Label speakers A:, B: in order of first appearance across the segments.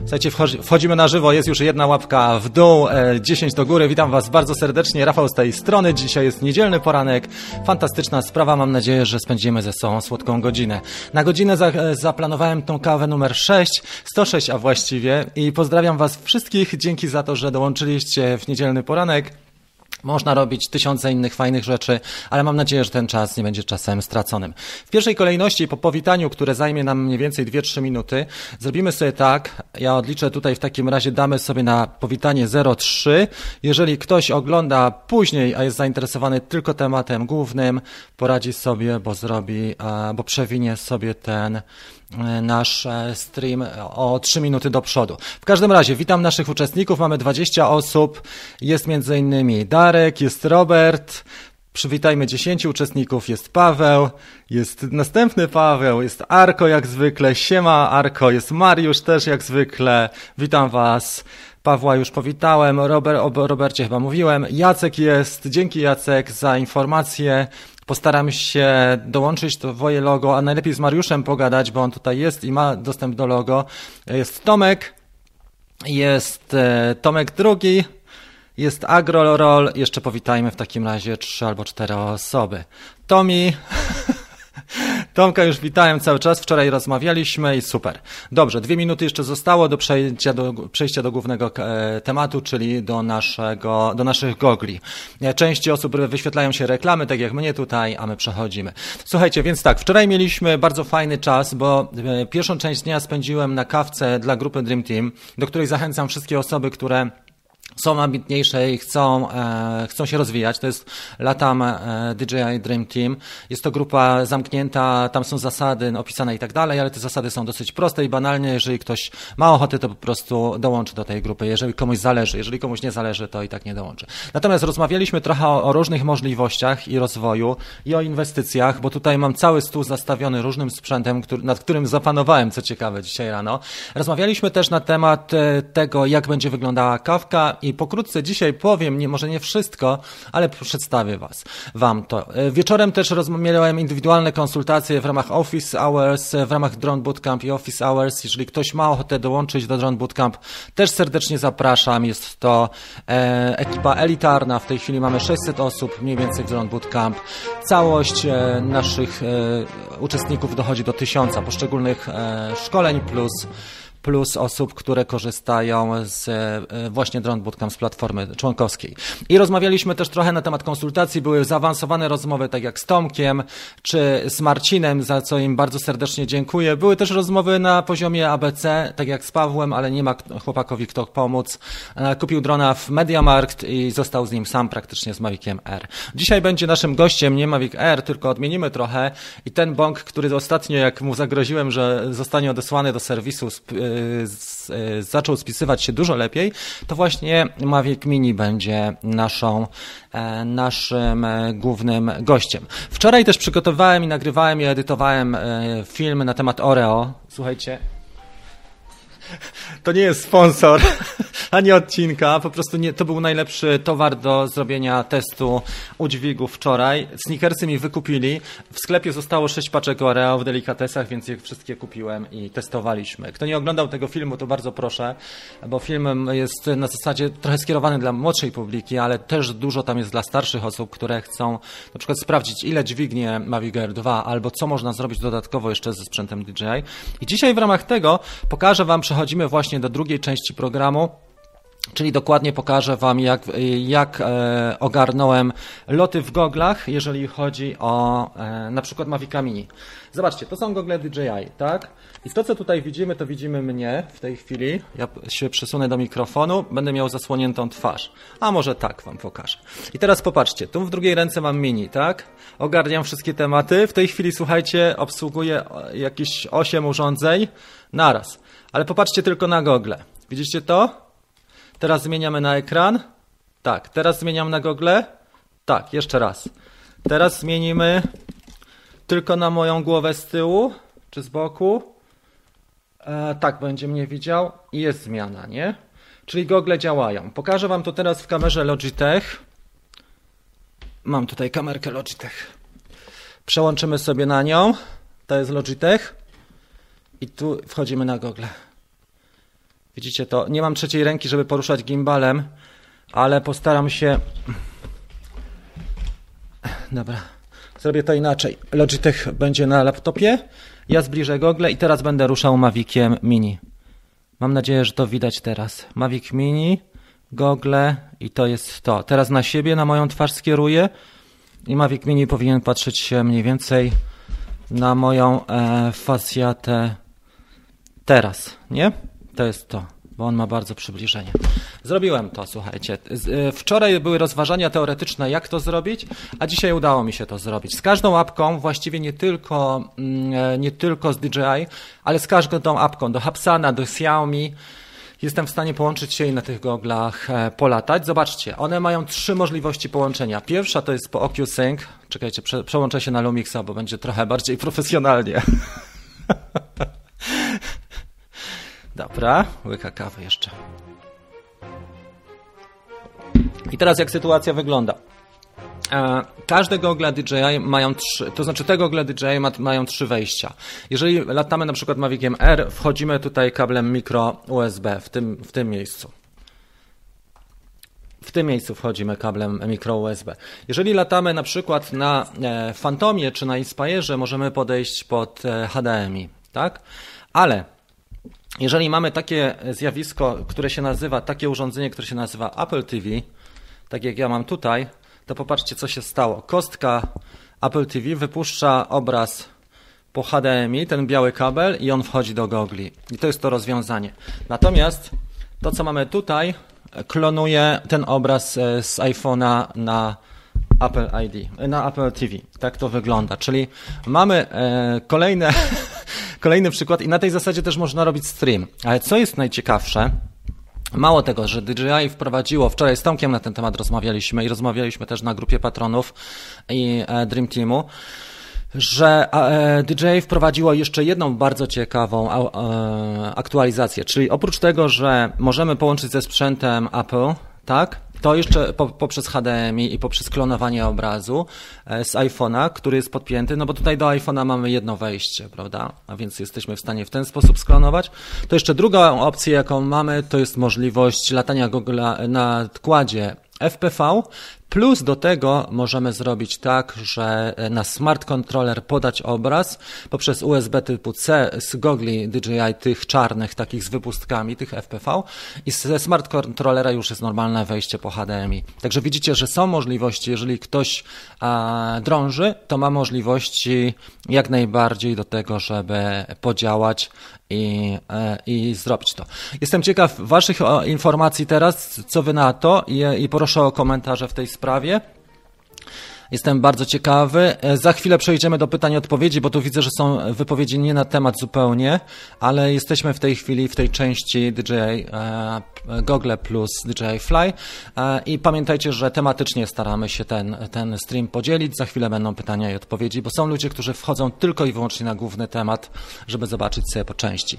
A: Słuchajcie, wchodzimy na żywo, jest już jedna łapka w dół, 10 e, do góry. Witam Was bardzo serdecznie. Rafał z tej strony. Dzisiaj jest niedzielny poranek. Fantastyczna sprawa. Mam nadzieję, że spędzimy ze sobą słodką godzinę. Na godzinę za, e, zaplanowałem tą kawę numer 6, 106 a właściwie. I pozdrawiam Was wszystkich. Dzięki za to, że dołączyliście w niedzielny poranek. Można robić tysiące innych fajnych rzeczy, ale mam nadzieję, że ten czas nie będzie czasem straconym. W pierwszej kolejności, po powitaniu, które zajmie nam mniej więcej 2-3 minuty, zrobimy sobie tak. Ja odliczę tutaj w takim razie, damy sobie na powitanie 0,3. Jeżeli ktoś ogląda później, a jest zainteresowany tylko tematem głównym, poradzi sobie, bo zrobi, bo przewinie sobie ten nasz e, stream o 3 minuty do przodu. W każdym razie, witam naszych uczestników. Mamy 20 osób. Jest między innymi Darek, jest Robert. Przywitajmy 10 uczestników. Jest Paweł, jest następny Paweł, jest Arko jak zwykle. Siema Arko, jest Mariusz też jak zwykle. Witam Was. Pawła już powitałem, Robert, o Robercie chyba mówiłem. Jacek jest, dzięki Jacek za informacje. Postaram się dołączyć to woje logo, a najlepiej z Mariuszem pogadać, bo on tutaj jest i ma dostęp do logo. Jest Tomek, jest e, Tomek drugi, jest Agrolorol. Jeszcze powitajmy w takim razie trzy albo cztery osoby. Tomi, Tomka już witałem cały czas, wczoraj rozmawialiśmy i super. Dobrze, dwie minuty jeszcze zostało do przejścia do, przejścia do głównego e, tematu, czyli do, naszego, do naszych gogli. E, części osób wyświetlają się reklamy, tak jak mnie tutaj, a my przechodzimy. Słuchajcie, więc tak, wczoraj mieliśmy bardzo fajny czas, bo e, pierwszą część dnia spędziłem na kawce dla grupy Dream Team, do której zachęcam wszystkie osoby, które są ambitniejsze i chcą, e, chcą się rozwijać. To jest Latam e, DJI Dream Team. Jest to grupa zamknięta, tam są zasady opisane i tak dalej, ale te zasady są dosyć proste i banalnie. Jeżeli ktoś ma ochotę, to po prostu dołączy do tej grupy. Jeżeli komuś zależy, jeżeli komuś nie zależy, to i tak nie dołączy. Natomiast rozmawialiśmy trochę o, o różnych możliwościach i rozwoju i o inwestycjach, bo tutaj mam cały stół zastawiony różnym sprzętem, który, nad którym zapanowałem, co ciekawe, dzisiaj rano. Rozmawialiśmy też na temat e, tego, jak będzie wyglądała kawka i pokrótce dzisiaj powiem, nie, może nie wszystko, ale przedstawię was, wam to. E, wieczorem też rozmawiałem indywidualne konsultacje w ramach Office Hours, w ramach Drone Bootcamp i Office Hours. Jeżeli ktoś ma ochotę dołączyć do Drone Bootcamp, też serdecznie zapraszam. Jest to e, ekipa elitarna. W tej chwili mamy 600 osób mniej więcej w Drone Bootcamp. Całość e, naszych e, uczestników dochodzi do tysiąca poszczególnych e, szkoleń plus plus osób, które korzystają z e, właśnie Drone Bootcamp z platformy członkowskiej. I rozmawialiśmy też trochę na temat konsultacji, były zaawansowane rozmowy, tak jak z Tomkiem, czy z Marcinem, za co im bardzo serdecznie dziękuję. Były też rozmowy na poziomie ABC, tak jak z Pawłem, ale nie ma chłopakowi kto pomóc. E, kupił drona w Mediamarkt i został z nim sam praktycznie z Maviciem R. Dzisiaj będzie naszym gościem nie Mavic R, tylko odmienimy trochę i ten bąk, który ostatnio, jak mu zagroziłem, że zostanie odesłany do serwisu zaczął spisywać się dużo lepiej, to właśnie Mavic Mini będzie naszą, e, naszym e, głównym gościem. Wczoraj też przygotowałem i nagrywałem i edytowałem e, film na temat Oreo. Słuchajcie, to nie jest sponsor ani odcinka, po prostu nie, to był najlepszy towar do zrobienia testu udźwigu wczoraj. Sneakersy mi wykupili. W sklepie zostało 6 paczek Oreo w delikatesach, więc je wszystkie kupiłem i testowaliśmy. Kto nie oglądał tego filmu, to bardzo proszę, bo film jest na zasadzie trochę skierowany dla młodszej publiki, ale też dużo tam jest dla starszych osób, które chcą na przykład sprawdzić, ile dźwignie Mavic Air 2, albo co można zrobić dodatkowo jeszcze ze sprzętem DJI. I dzisiaj w ramach tego pokażę Wam, przechodzimy właśnie do drugiej części programu, Czyli dokładnie pokażę Wam, jak, jak e, ogarnąłem loty w goglach, jeżeli chodzi o e, na przykład Mavica Mini. Zobaczcie, to są gogle DJI, tak? I to, co tutaj widzimy, to widzimy mnie w tej chwili. Ja się przesunę do mikrofonu, będę miał zasłoniętą twarz. A może tak Wam pokażę. I teraz popatrzcie, tu w drugiej ręce mam Mini, tak? Ogarniam wszystkie tematy. W tej chwili, słuchajcie, obsługuję jakieś 8 urządzeń naraz. Ale popatrzcie tylko na gogle. Widzicie to? Teraz zmieniamy na ekran. Tak, teraz zmieniam na gogle. Tak, jeszcze raz. Teraz zmienimy tylko na moją głowę z tyłu czy z boku. E, tak, będzie mnie widział i jest zmiana, nie? Czyli gogle działają. Pokażę Wam to teraz w kamerze Logitech. Mam tutaj kamerkę Logitech. Przełączymy sobie na nią. To jest Logitech. I tu wchodzimy na gogle. Widzicie to? Nie mam trzeciej ręki, żeby poruszać gimbalem, ale postaram się... Dobra, zrobię to inaczej. Logitech będzie na laptopie, ja zbliżę gogle i teraz będę ruszał Maviciem Mini. Mam nadzieję, że to widać teraz. Mavic Mini, gogle i to jest to. Teraz na siebie, na moją twarz skieruję i Mavic Mini powinien patrzeć się mniej więcej na moją e, facjatę teraz, nie? To jest to, bo on ma bardzo przybliżenie. Zrobiłem to, słuchajcie. E, wczoraj były rozważania teoretyczne, jak to zrobić, a dzisiaj udało mi się to zrobić. Z każdą apką, właściwie nie tylko, mm, e, nie tylko z DJI, ale z każdą apką, do Hapsana, do Xiaomi, jestem w stanie połączyć się i na tych goglach e, polatać. Zobaczcie, one mają trzy możliwości połączenia. Pierwsza to jest po OcuSync. Czekajcie, prze, przełączę się na Lumixa, bo będzie trochę bardziej profesjonalnie. Dobra, łyka kawy jeszcze. I teraz jak sytuacja wygląda? E, każde gogle DJI mają trzy, to znaczy te gogle DJI ma, mają trzy wejścia. Jeżeli latamy na przykład Maviciem R, wchodzimy tutaj kablem mikro USB w tym, w tym miejscu. W tym miejscu wchodzimy kablem mikro USB. Jeżeli latamy na przykład na e, Phantomie czy na Inspire, możemy podejść pod e, HDMI, tak? Ale jeżeli mamy takie zjawisko, które się nazywa, takie urządzenie, które się nazywa Apple TV, tak jak ja mam tutaj, to popatrzcie, co się stało. Kostka Apple TV wypuszcza obraz po HDMI, ten biały kabel i on wchodzi do gogli. I to jest to rozwiązanie. Natomiast to, co mamy tutaj, klonuje ten obraz e, z iPhone'a na Apple ID, na Apple TV. Tak to wygląda. Czyli mamy e, kolejne, kolejny przykład i na tej zasadzie też można robić stream. Ale co jest najciekawsze, Mało tego, że DJI wprowadziło, wczoraj z Tomkiem na ten temat rozmawialiśmy i rozmawialiśmy też na grupie patronów i e, Dream Teamu, że e, DJI wprowadziło jeszcze jedną bardzo ciekawą e, aktualizację, czyli oprócz tego, że możemy połączyć ze sprzętem Apple, tak, to jeszcze po, poprzez HDMI i poprzez klonowanie obrazu e, z iPhone'a, który jest podpięty, no bo tutaj do iPhone'a mamy jedno wejście, prawda? A więc jesteśmy w stanie w ten sposób sklonować. To jeszcze druga opcja, jaką mamy, to jest możliwość latania Google na kładzie FPV, Plus do tego możemy zrobić tak, że na smart controller podać obraz poprzez USB typu C z gogli DJI tych czarnych, takich z wypustkami, tych FPV i ze smart controllera już jest normalne wejście po HDMI. Także widzicie, że są możliwości, jeżeli ktoś a, drąży, to ma możliwości jak najbardziej do tego, żeby podziałać i, e, i zrobić to. Jestem ciekaw Waszych informacji teraz, co Wy na to i, i proszę o komentarze w tej sprawie. Jestem bardzo ciekawy. E, za chwilę przejdziemy do pytań i odpowiedzi, bo tu widzę, że są wypowiedzi nie na temat zupełnie, ale jesteśmy w tej chwili w tej części DJI e, Google plus DJI Fly e, i pamiętajcie, że tematycznie staramy się ten, ten stream podzielić. Za chwilę będą pytania i odpowiedzi, bo są ludzie, którzy wchodzą tylko i wyłącznie na główny temat, żeby zobaczyć sobie po części.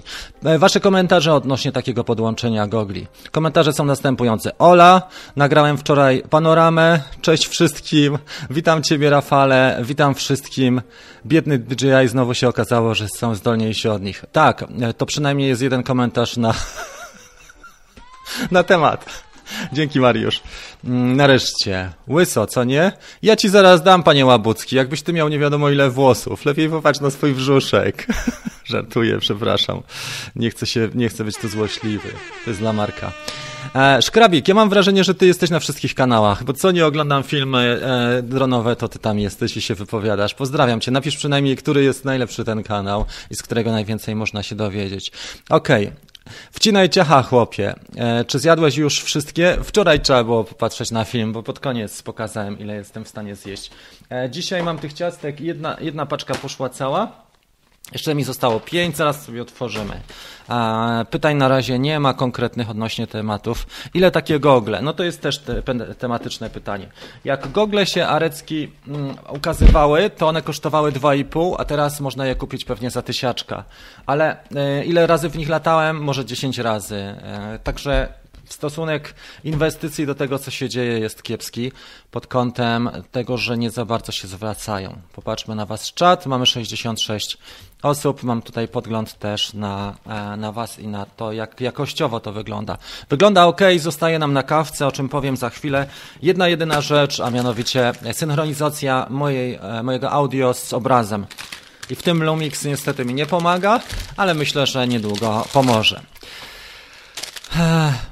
A: Wasze komentarze odnośnie takiego podłączenia gogli. Komentarze są następujące. Ola, nagrałem wczoraj panoramę. Cześć wszystkim. Witam Ciebie, Rafale, witam wszystkim. Biedny DJI znowu się okazało, że są zdolniejsi od nich. Tak, to przynajmniej jest jeden komentarz na, na temat. Dzięki, Mariusz. Mm, nareszcie. Łyso, co nie? Ja ci zaraz dam, panie Łabucki, jakbyś ty miał nie wiadomo ile włosów. Lepiej popatrz na swój brzuszek. Żartuję, przepraszam. Nie chcę, się, nie chcę być tu złośliwy. To jest dla Marka. E, Szkrabik, ja mam wrażenie, że ty jesteś na wszystkich kanałach, bo co nie oglądam filmy e, dronowe, to ty tam jesteś i się wypowiadasz. Pozdrawiam cię. Napisz przynajmniej, który jest najlepszy ten kanał i z którego najwięcej można się dowiedzieć. Okej, okay. Wcinaj ciacha, chłopie. E, czy zjadłeś już wszystkie? Wczoraj trzeba było popatrzeć na film, bo pod koniec pokazałem, ile jestem w stanie zjeść. E, dzisiaj mam tych ciastek, jedna, jedna paczka poszła cała. Jeszcze mi zostało pięć, zaraz sobie otworzymy. Pytań na razie nie ma konkretnych odnośnie tematów. Ile takie gogle? No to jest też te, tematyczne pytanie. Jak gogle się arecki mm, ukazywały, to one kosztowały 2,5, a teraz można je kupić pewnie za tysiaczka. Ale y, ile razy w nich latałem? Może 10 razy. Y, także Stosunek inwestycji do tego, co się dzieje, jest kiepski pod kątem tego, że nie za bardzo się zwracają. Popatrzmy na Was czat. Mamy 66 osób. Mam tutaj podgląd też na, e, na Was i na to, jak jakościowo to wygląda. Wygląda ok, zostaje nam na kawce, o czym powiem za chwilę. Jedna jedyna rzecz, a mianowicie synchronizacja mojej, e, mojego audio z obrazem. I w tym Lumix niestety mi nie pomaga, ale myślę, że niedługo pomoże.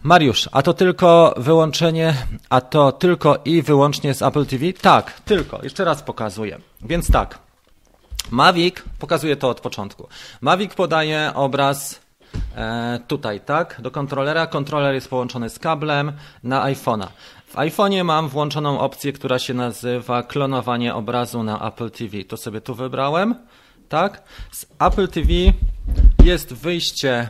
A: Mariusz, a to tylko wyłączenie, a to tylko i wyłącznie z Apple TV? Tak, tylko. Jeszcze raz pokazuję. Więc tak. Mavic, pokazuje to od początku. Mavic podaje obraz e, tutaj, tak, do kontrolera. Kontroler jest połączony z kablem na iPhone'a. W iPhone'ie mam włączoną opcję, która się nazywa klonowanie obrazu na Apple TV. To sobie tu wybrałem, tak. Z Apple TV jest wyjście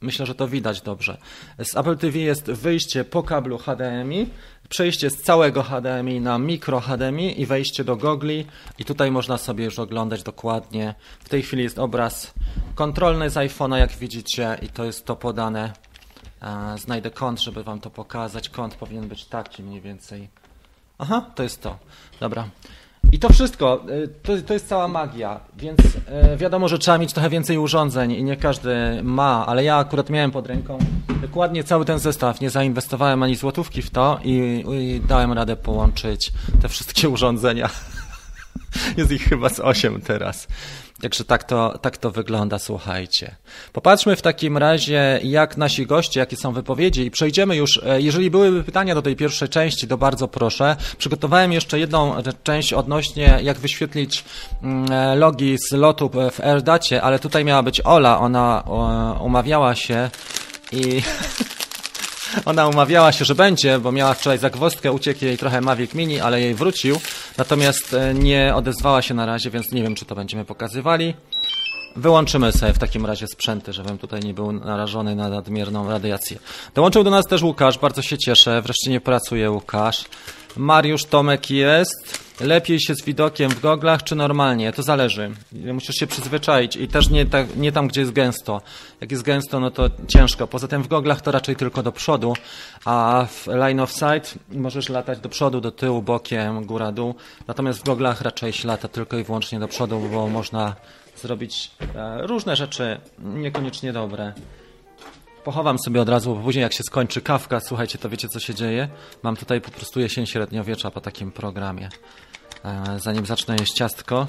A: Myślę, że to widać dobrze. Z Apple TV jest wyjście po kablu HDMI, przejście z całego HDMI na mikro HDMI i wejście do gogli i tutaj można sobie już oglądać dokładnie. W tej chwili jest obraz kontrolny z iPhone'a, jak widzicie i to jest to podane. E, znajdę kąt, żeby Wam to pokazać. Kąt powinien być taki mniej więcej. Aha, to jest to. Dobra. I to wszystko, y, to, to jest cała magia, więc y, wiadomo, że trzeba mieć trochę więcej urządzeń i nie każdy ma, ale ja akurat miałem pod ręką dokładnie cały ten zestaw, nie zainwestowałem ani złotówki w to i, i dałem radę połączyć te wszystkie urządzenia. Jest ich chyba z 8 teraz. Także tak to, tak to wygląda, słuchajcie. Popatrzmy w takim razie, jak nasi goście, jakie są wypowiedzi i przejdziemy już, e, jeżeli byłyby pytania do tej pierwszej części, to bardzo proszę. Przygotowałem jeszcze jedną część odnośnie, jak wyświetlić mm, e, logi z lotu w AirDacie, ale tutaj miała być Ola, ona umawiała się i... Ona umawiała się, że będzie, bo miała wczoraj zagwozdkę, uciekł jej trochę Mavic Mini, ale jej wrócił. Natomiast e, nie odezwała się na razie, więc nie wiem, czy to będziemy pokazywali. Wyłączymy sobie w takim razie sprzęty, żebym tutaj nie był narażony na nadmierną radiację. Dołączył do nas też Łukasz, bardzo się cieszę. Wreszcie nie pracuje Łukasz. Mariusz Tomek jest. Lepiej się z widokiem w goglach, czy normalnie? To zależy. Musisz się przyzwyczaić i też nie, tak, nie tam, gdzie jest gęsto. Jak jest gęsto, no to ciężko. Poza tym w goglach to raczej tylko do przodu, a w line of sight możesz latać do przodu, do tyłu, bokiem, góra, dół. Natomiast w goglach raczej się lata tylko i wyłącznie do przodu, bo można zrobić e, różne rzeczy niekoniecznie dobre. Pochowam sobie od razu, bo później jak się skończy kawka, słuchajcie, to wiecie co się dzieje? Mam tutaj po prostu jesień średniowiecza po takim programie. E, zanim zacznę jeść ciastko,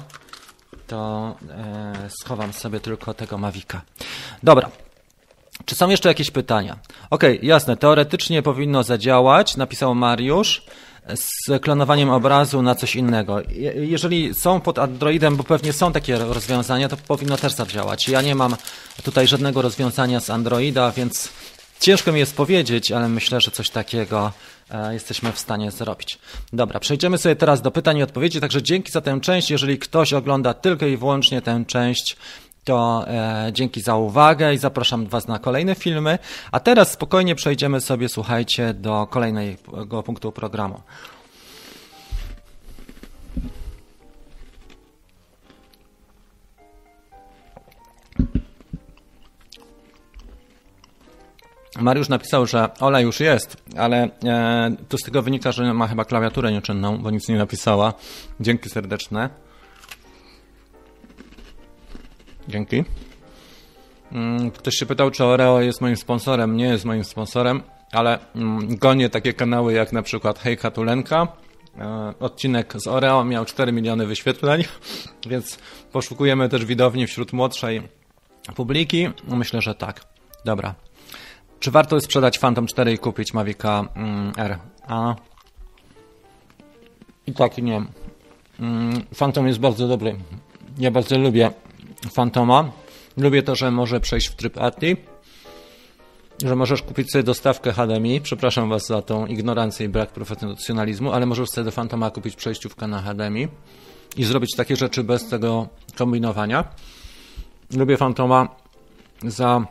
A: to e, schowam sobie tylko tego Mavika. Dobra. Czy są jeszcze jakieś pytania? Ok, jasne, teoretycznie powinno zadziałać, napisał Mariusz z klonowaniem obrazu na coś innego. Jeżeli są pod Androidem, bo pewnie są takie rozwiązania, to powinno też zadziałać. Ja nie mam tutaj żadnego rozwiązania z Androida, więc ciężko mi jest powiedzieć, ale myślę, że coś takiego e, jesteśmy w stanie zrobić. Dobra, przejdziemy sobie teraz do pytań i odpowiedzi, także dzięki za tę część. Jeżeli ktoś ogląda tylko i wyłącznie tę część, to e, dzięki za uwagę i zapraszam Was na kolejne filmy. A teraz spokojnie przejdziemy sobie, słuchajcie, do kolejnego punktu programu. Mariusz napisał, że Ola już jest, ale e, z tego wynika, że ma chyba klawiaturę nieczynną, bo nic nie napisała. Dzięki serdeczne. Dzięki. Mm, ktoś się pytał, czy Oreo jest moim sponsorem. Nie jest moim sponsorem, ale mm, gonię takie kanały jak na przykład Hejka Tulenka. E, odcinek z Oreo miał 4 miliony wyświetleń, więc poszukujemy też widowni wśród młodszej publiki. Myślę, że tak. Dobra. Czy warto jest sprzedać Phantom 4 i kupić Mavica mm, R? A. I tak i nie. Phantom jest bardzo dobry. Ja bardzo lubię Fantoma. Lubię to, że może przejść w tryb ATI, że możesz kupić sobie dostawkę HDMI. Przepraszam Was za tą ignorancję i brak profesjonalizmu, ale możesz sobie do Fantoma kupić przejściówkę na HDMI i zrobić takie rzeczy bez tego kombinowania. Lubię Fantoma za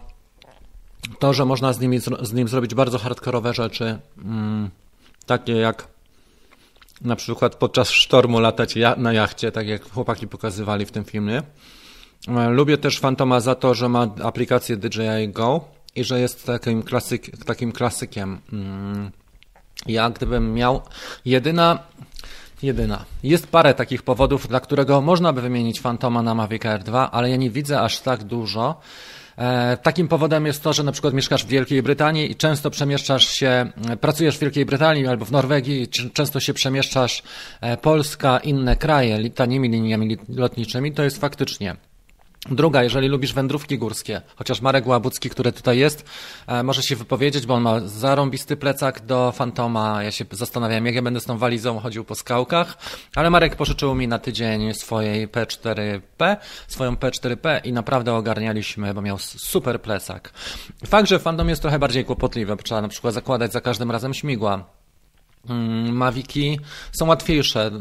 A: to, że można z, nimi, z nim zrobić bardzo hardkorowe rzeczy, mm, takie jak na przykład podczas sztormu latać na jachcie, tak jak chłopaki pokazywali w tym filmie. E, lubię też Fantoma za to, że ma aplikację DJI Go i że jest takim, klasyk, takim klasykiem. Mm, ja gdybym miał jedyna jedyna. Jest parę takich powodów, dla którego można by wymienić Fantoma na Mavic Air 2, ale ja nie widzę aż tak dużo. E, takim powodem jest to, że na przykład mieszkasz w Wielkiej Brytanii i często przemieszczasz się, e, pracujesz w Wielkiej Brytanii albo w Norwegii, często się przemieszczasz Polska, inne kraje tanimi liniami lotniczymi, to jest faktycznie Druga, jeżeli lubisz wędrówki górskie, chociaż Marek Łabucki, który tutaj jest, e, może się wypowiedzieć, bo on ma zarąbisty plecak do Fantoma. Ja się zastanawiałem, jak ja będę z tą walizą chodził po skałkach, ale Marek pożyczył mi na tydzień swojej P4P, swoją P4P i naprawdę ogarnialiśmy, bo miał super plecak. Fakt, że Phantom jest trochę bardziej kłopotliwy, bo trzeba na przykład zakładać za każdym razem śmigła Maviki są łatwiejsze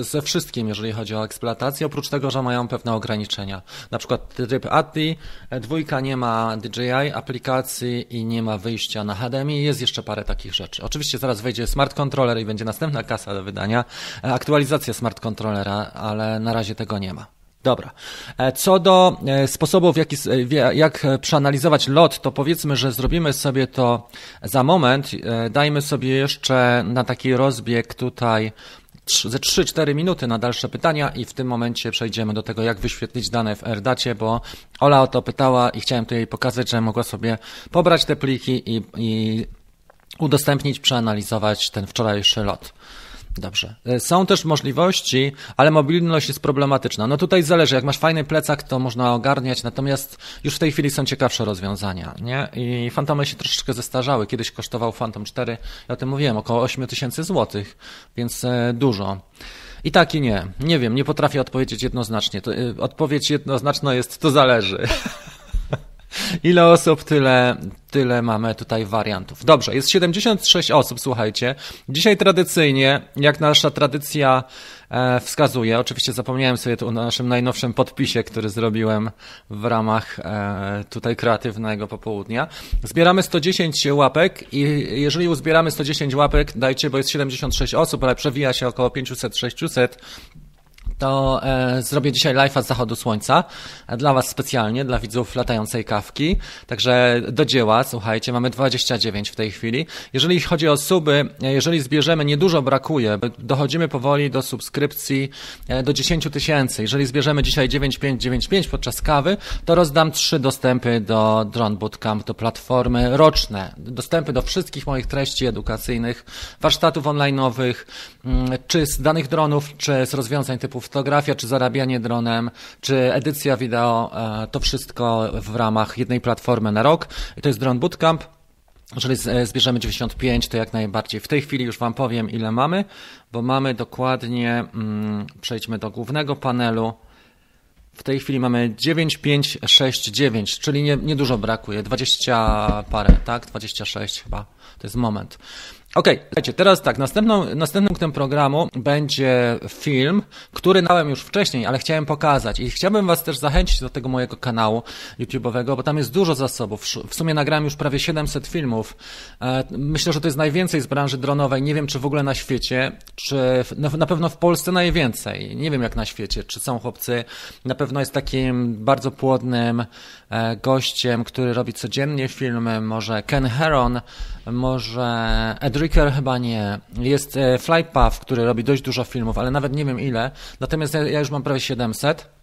A: ze wszystkim, jeżeli chodzi o eksploatację, oprócz tego, że mają pewne ograniczenia. Na przykład tryb ATI, dwójka nie ma DJI aplikacji i nie ma wyjścia na HDMI. Jest jeszcze parę takich rzeczy. Oczywiście zaraz wejdzie smart controller i będzie następna kasa do wydania, e, aktualizacja smart controllera, ale na razie tego nie ma. Dobra. E, co do e, sposobów, jak, jak przeanalizować lot, to powiedzmy, że zrobimy sobie to za moment. E, dajmy sobie jeszcze na taki rozbieg tutaj ze 3-4 minuty na dalsze pytania i w tym momencie przejdziemy do tego, jak wyświetlić dane w AirDacie, bo Ola o to pytała i chciałem tu jej pokazać, że mogła sobie pobrać te pliki i, i udostępnić, przeanalizować ten wczorajszy lot. Dobrze. E, są też możliwości, ale mobilność jest problematyczna. No tutaj zależy, jak masz fajny plecak, to można ogarniać, natomiast już w tej chwili są ciekawsze rozwiązania, nie? I Fantomy się troszeczkę zestarzały. Kiedyś kosztował Phantom 4, ja o tym mówiłem, około 8 tysięcy złotych, więc e, dużo. I tak i nie. Nie wiem, nie potrafię odpowiedzieć jednoznacznie. E, odpowiedź jednoznaczna jest, to zależy. Ile osób, tyle, tyle mamy tutaj wariantów. Dobrze, jest 76 osób, słuchajcie. Dzisiaj tradycyjnie, jak nasza tradycja e, wskazuje, oczywiście zapomniałem sobie tu o naszym najnowszym podpisie, który zrobiłem w ramach e, tutaj kreatywnego popołudnia. Zbieramy 110 łapek i jeżeli uzbieramy 110 łapek, dajcie, bo jest 76 osób, ale przewija się około 500-600, to e, zrobię dzisiaj live'a z zachodu słońca e, dla Was specjalnie, dla widzów latającej kawki. Także do dzieła, słuchajcie, mamy 29 w tej chwili. Jeżeli chodzi o suby, e, jeżeli zbierzemy, niedużo brakuje, dochodzimy powoli do subskrypcji e, do 10 tysięcy. Jeżeli zbierzemy dzisiaj 9595 podczas kawy, to rozdam trzy dostępy do Drone Bootcamp, do platformy roczne. Dostępy do wszystkich moich treści edukacyjnych, warsztatów online'owych, mm, czy z danych dronów, czy z rozwiązań typu fotografia, czy zarabianie dronem, czy edycja wideo, e, to wszystko w ramach jednej platformy na rok. To jest Drone Bootcamp. Jeżeli zbierzemy 95, to jak najbardziej. W tej chwili już Wam powiem, ile mamy, bo mamy dokładnie, mm, przejdźmy do głównego panelu. W tej chwili mamy 9569, czyli nie, nie dużo brakuje, 20 parę, tak? 26 chyba, to jest moment. Okej, okay, słuchajcie, teraz tak, następną, następnym punktem programu będzie film, który dałem już wcześniej, ale chciałem pokazać i chciałbym Was też zachęcić do tego mojego kanału YouTube'owego, bo tam jest dużo zasobów. W sumie nagrałem już prawie 700 filmów. E, myślę, że to jest najwięcej z branży dronowej. Nie wiem, czy w ogóle na świecie, czy na pewno w Polsce najwięcej. Nie wiem, jak na świecie, czy są chłopcy. Na pewno jest takim bardzo płodnym e, gościem, który robi codziennie filmy. Może Ken Heron, może Ed Ricker chyba nie. Jest e, Flypath, który robi dość dużo filmów, ale nawet nie wiem ile. Natomiast ja już mam prawie 700.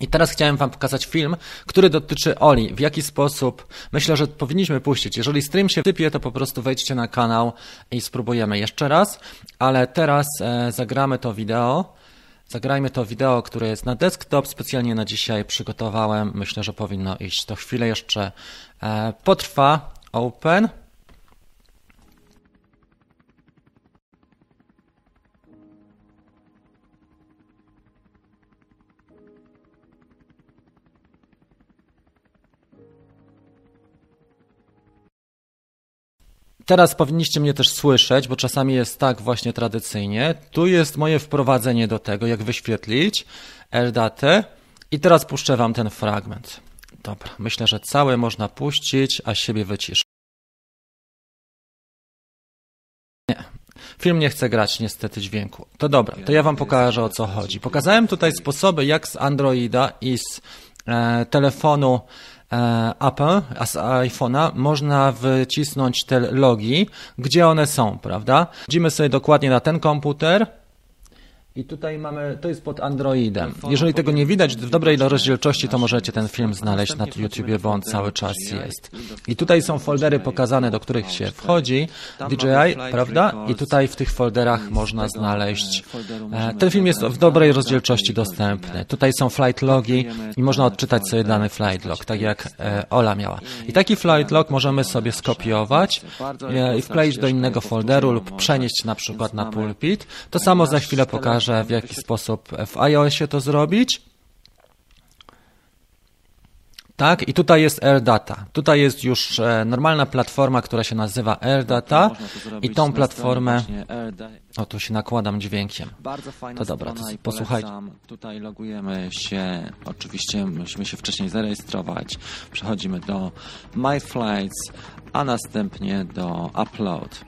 A: I teraz chciałem Wam pokazać film, który dotyczy Oli. W jaki sposób myślę, że powinniśmy puścić. Jeżeli stream się typie, to po prostu wejdźcie na kanał i spróbujemy jeszcze raz. Ale teraz e, zagramy to wideo. Zagrajmy to wideo, które jest na desktop. Specjalnie na dzisiaj przygotowałem. Myślę, że powinno iść. To chwilę jeszcze e, potrwa. Open. Teraz powinniście mnie też słyszeć, bo czasami jest tak właśnie tradycyjnie. Tu jest moje wprowadzenie do tego, jak wyświetlić LDAT. I teraz puszczę Wam ten fragment. Dobra, myślę, że całe można puścić, a siebie wyciszę. Nie, Film nie chce grać niestety dźwięku. To dobra, to ja Wam pokażę o co chodzi. Pokazałem tutaj sposoby, jak z Androida i z e, telefonu Apple, z iPhone'a, można wycisnąć te logi, gdzie one są, prawda? Wchodzimy sobie dokładnie na ten komputer, i tutaj mamy, to jest pod Androidem. Jeżeli tego nie widać w dobrej rozdzielczości, to możecie ten film znaleźć na YouTubie, bo on cały czas jest. I tutaj są foldery pokazane, do których się wchodzi, DJI, prawda? I tutaj w tych folderach można znaleźć, e, ten film jest w dobrej rozdzielczości dostępny. Tutaj są flight logi i można odczytać sobie dany flight log, tak jak e, Ola miała. I taki flight log możemy sobie skopiować e, i wkleić do innego folderu lub przenieść na przykład na pulpit. To samo za chwilę pokażę pokażę, w jaki sposób w iOSie to zrobić. Tak, i tutaj jest AirData. Tutaj jest już e, normalna platforma, która się nazywa AirData i tą platformę... O, tu się nakładam dźwiękiem. Bardzo fajna to dobra, to posłuchaj.
B: Tutaj logujemy się, oczywiście musimy się wcześniej zarejestrować. Przechodzimy do My Flights, a następnie do Upload.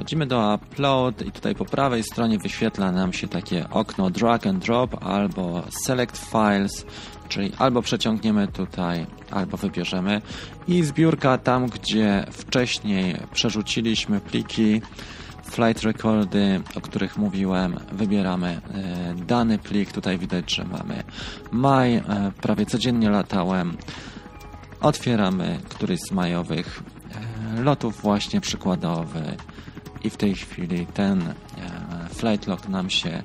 B: Wchodzimy do Upload i tutaj po prawej stronie wyświetla nam się takie okno Drag and Drop albo Select Files, czyli albo przeciągniemy tutaj, albo wybierzemy. I zbiórka tam, gdzie wcześniej przerzuciliśmy pliki, flight recordy, o których mówiłem, wybieramy e, dany plik, tutaj widać, że mamy maj, e, prawie codziennie latałem, otwieramy któryś z majowych e, lotów właśnie przykładowy, i w tej chwili ten e, flight log nam się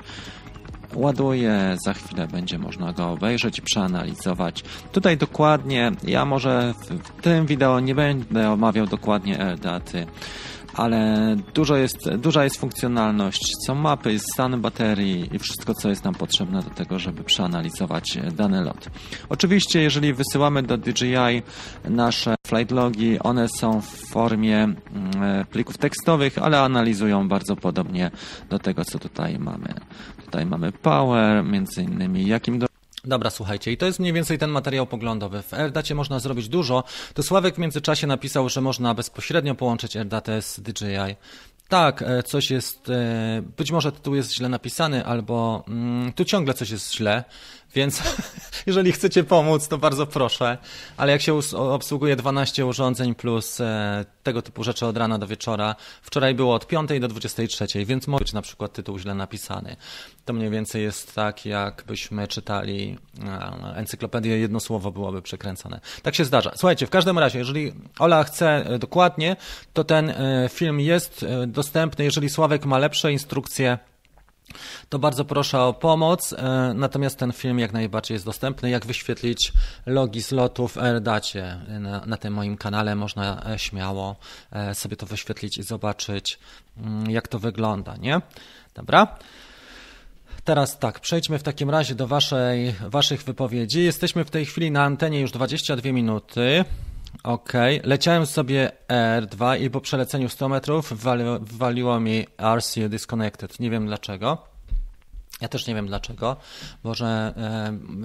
B: ładuje, za chwilę będzie można go obejrzeć przeanalizować. Tutaj dokładnie, ja może w tym wideo nie będę omawiał dokładnie daty, ale dużo jest, duża jest funkcjonalność, są mapy, stan baterii i wszystko, co jest nam potrzebne do tego, żeby przeanalizować dany lot. Oczywiście, jeżeli wysyłamy do DJI nasze flight logi, one są w formie mm, plików tekstowych, ale analizują bardzo podobnie do tego, co tutaj mamy. Tutaj mamy power, między innymi jakim do
A: Dobra, słuchajcie, i to jest mniej więcej ten materiał poglądowy. W AirDacie można zrobić dużo. To Sławek w międzyczasie napisał, że można bezpośrednio połączyć AirDatę z DJI. Tak, e, coś jest, e, być może tytuł jest źle napisany, albo mm, tu ciągle coś jest źle, więc jeżeli chcecie pomóc, to bardzo proszę. Ale jak się obsługuje 12 urządzeń plus e, tego typu rzeczy od rana do wieczora, wczoraj było od 5 do 23, więc może być na przykład tytuł źle napisany. To mniej więcej jest tak, jakbyśmy czytali encyklopedię, jedno słowo byłoby przekręcone. Tak się zdarza. Słuchajcie, w każdym razie, jeżeli Ola chce dokładnie, to ten film jest dostępny. Jeżeli Sławek ma lepsze instrukcje, to bardzo proszę o pomoc. E, natomiast ten film jak najbardziej jest dostępny. Jak wyświetlić logi z lotów w AirDacie na, na tym moim kanale, można e, śmiało e, sobie to wyświetlić i zobaczyć, mm, jak to wygląda, nie? Dobra. Teraz tak, przejdźmy w takim razie do waszej, waszych wypowiedzi. Jesteśmy w tej chwili na antenie już 22 minuty. Okej, okay. leciałem sobie R2 i po przeleceniu 100 metrów waliło, waliło mi RC disconnected. Nie wiem dlaczego. Ja też nie wiem dlaczego. Może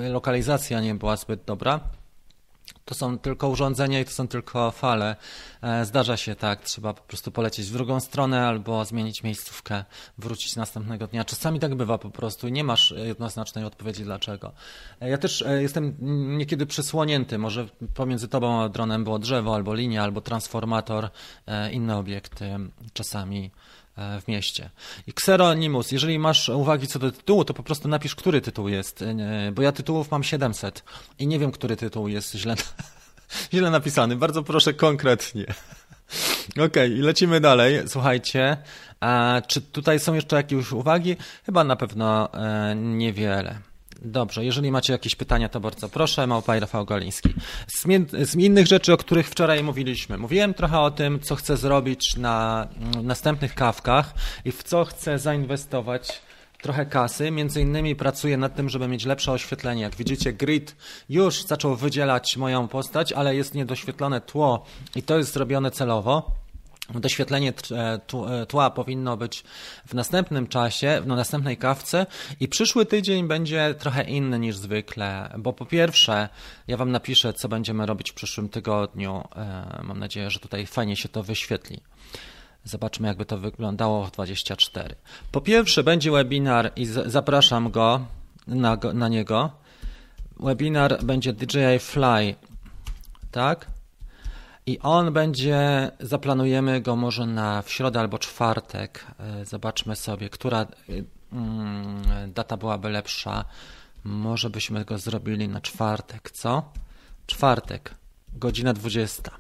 A: e, lokalizacja nie była zbyt dobra. To są tylko urządzenia i to są tylko fale. E, zdarza się tak, trzeba po prostu polecieć w drugą stronę albo zmienić miejscówkę, wrócić następnego dnia. Czasami tak bywa po prostu i nie masz jednoznacznej odpowiedzi dlaczego. E, ja też e, jestem niekiedy przysłonięty, może pomiędzy tobą a dronem było drzewo albo linia, albo transformator, inne obiekty czasami w mieście. I Xeronimus, jeżeli masz uwagi co do tytułu, to po prostu napisz, który tytuł jest, bo ja tytułów mam 700 i nie wiem, który tytuł jest źle, źle napisany. Bardzo proszę konkretnie. Okej, okay, i lecimy dalej. Słuchajcie, czy tutaj są jeszcze jakieś uwagi? Chyba na pewno e, niewiele. Dobrze, jeżeli macie jakieś pytania, to bardzo proszę. Małpaj Rafał Goliński. Z, z, innych rzeczy, o których wczoraj mówiliśmy. Mówiłem trochę o tym, co chcę zrobić na mm, następnych kawkach i w co chcę zainwestować trochę kasy. Między innymi pracuję nad tym, żeby mieć lepsze oświetlenie. Jak widzicie, grid już zaczął wydzielać moją postać, ale jest niedoświetlone tło i to jest zrobione celowo. Doświetlenie e, e, tła powinno być w następnym czasie, w następnej kawce i przyszły tydzień będzie trochę inny niż zwykle, bo po pierwsze ja Wam napiszę, co będziemy robić w przyszłym tygodniu. E, mam nadzieję, że tutaj fajnie się to wyświetli. Zobaczmy, jakby to wyglądało w 24. Po pierwsze będzie webinar i zapraszam go na, na niego. Webinar będzie DJI Fly tak? I on będzie, zaplanujemy go może na w środę albo czwartek. E, zobaczmy sobie, która mm, data byłaby lepsza. Może byśmy go zrobili na czwartek, co? Czwartek, godzina 20.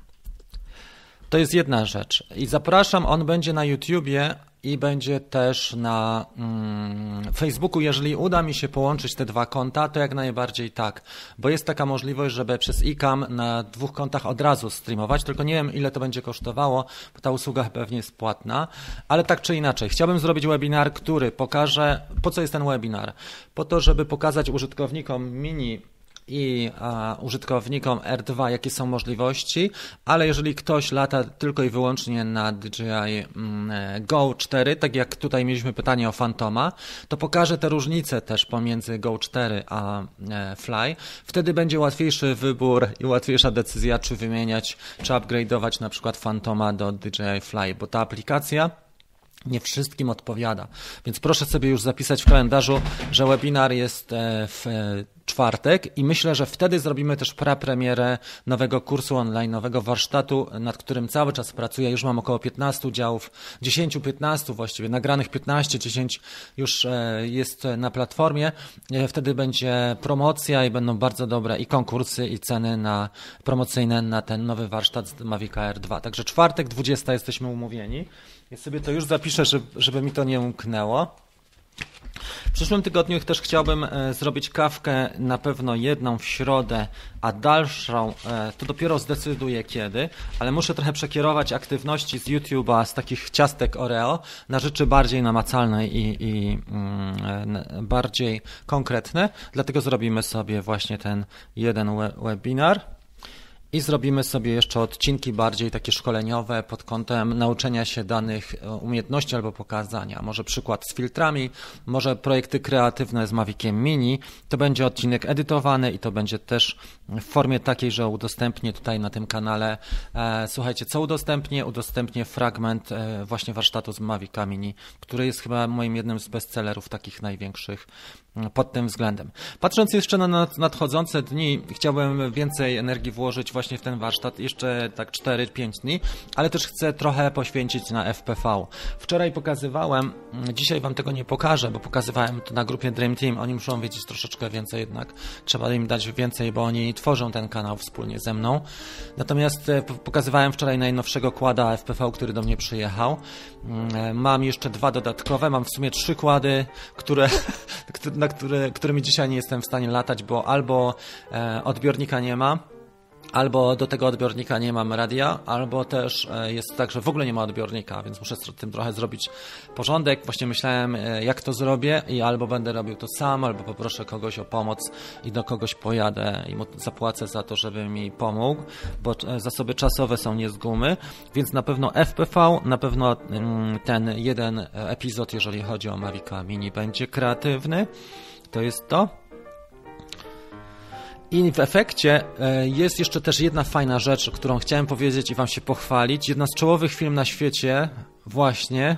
A: To jest jedna rzecz. I zapraszam, on będzie na YouTubie i będzie też na mm, Facebooku. Jeżeli uda mi się połączyć te dwa konta, to jak najbardziej tak, bo jest taka możliwość, żeby przez ICAM na dwóch kontach od razu streamować, tylko nie wiem ile to będzie kosztowało, bo ta usługa pewnie jest płatna, ale tak czy inaczej, chciałbym zrobić webinar, który pokaże, po co jest ten webinar? Po to, żeby pokazać użytkownikom mini i a, użytkownikom R2, jakie są możliwości, ale jeżeli ktoś lata tylko i wyłącznie na DJI mm, Go 4, tak jak tutaj mieliśmy pytanie o Fantoma, to pokażę te różnice też pomiędzy Go 4 a e, Fly. Wtedy będzie łatwiejszy wybór i łatwiejsza decyzja, czy wymieniać, czy upgrade'ować na przykład Fantoma do DJI Fly, bo ta aplikacja nie wszystkim odpowiada. Więc proszę sobie już zapisać w kalendarzu, że webinar jest e, w e, czwartek i myślę, że wtedy zrobimy też prapremierę nowego kursu online, nowego warsztatu, nad którym cały czas pracuję. Już mam około 15 działów, 10-15 właściwie, nagranych 15, 10 już e, jest na platformie. Wtedy będzie promocja i będą bardzo dobre i konkursy i ceny na promocyjne na ten nowy warsztat z Mavic Air 2. Także czwartek, 20 jesteśmy umówieni. Ja sobie to już zapiszę, żeby, mi to nie umknęło. W przyszłym tygodniu też chciałbym e, zrobić kawkę, na pewno jedną w środę, a dalszą e, to dopiero zdecyduję kiedy, ale muszę trochę przekierować aktywności z YouTube'a, z takich ciastek Oreo na rzeczy bardziej namacalne i, i mm, e, bardziej konkretne. Dlatego zrobimy sobie właśnie ten jeden we webinar. I zrobimy sobie jeszcze odcinki bardziej takie szkoleniowe pod kątem nauczenia się danych e, umiejętności albo pokazania. Może przykład z filtrami, może projekty kreatywne z Maviciem Mini. To będzie odcinek edytowany i to będzie też w formie takiej, że udostępnię tutaj na tym kanale. E, słuchajcie, co udostępnię? Udostępnię fragment e, właśnie warsztatu z Mavica Mini, który jest chyba moim jednym z bestsellerów takich największych pod tym względem. Patrząc jeszcze na nadchodzące dni, chciałbym więcej energii włożyć właśnie w ten warsztat, jeszcze tak 4-5 dni, ale też chcę trochę poświęcić na FPV. Wczoraj pokazywałem, dzisiaj Wam tego nie pokażę, bo pokazywałem to na grupie Dream Team, oni muszą wiedzieć troszeczkę więcej jednak, trzeba im dać więcej, bo oni tworzą ten kanał wspólnie ze mną. Natomiast e, pokazywałem wczoraj najnowszego kłada FPV, który do mnie przyjechał. Mm, e, mam jeszcze dwa dodatkowe, mam w sumie trzy kłady, które, na które, którymi dzisiaj nie jestem w stanie latać, bo albo e, odbiornika nie ma, albo do tego odbiornika nie mam radia, albo też e, jest tak, że w ogóle nie ma odbiornika, więc muszę z tym trochę zrobić porządek. Właśnie myślałem, e, jak to zrobię i albo będę robił to sam, albo poproszę kogoś o pomoc i do kogoś pojadę i mu zapłacę za to, żeby mi pomógł, bo e, zasoby czasowe są nie z gumy, więc na pewno FPV, na pewno mm, ten jeden epizod, jeżeli chodzi o Mavica Mini, będzie kreatywny. To jest to. I w efekcie e, jest jeszcze też jedna fajna rzecz, którą chciałem powiedzieć i Wam się pochwalić. Jedna z czołowych film na świecie właśnie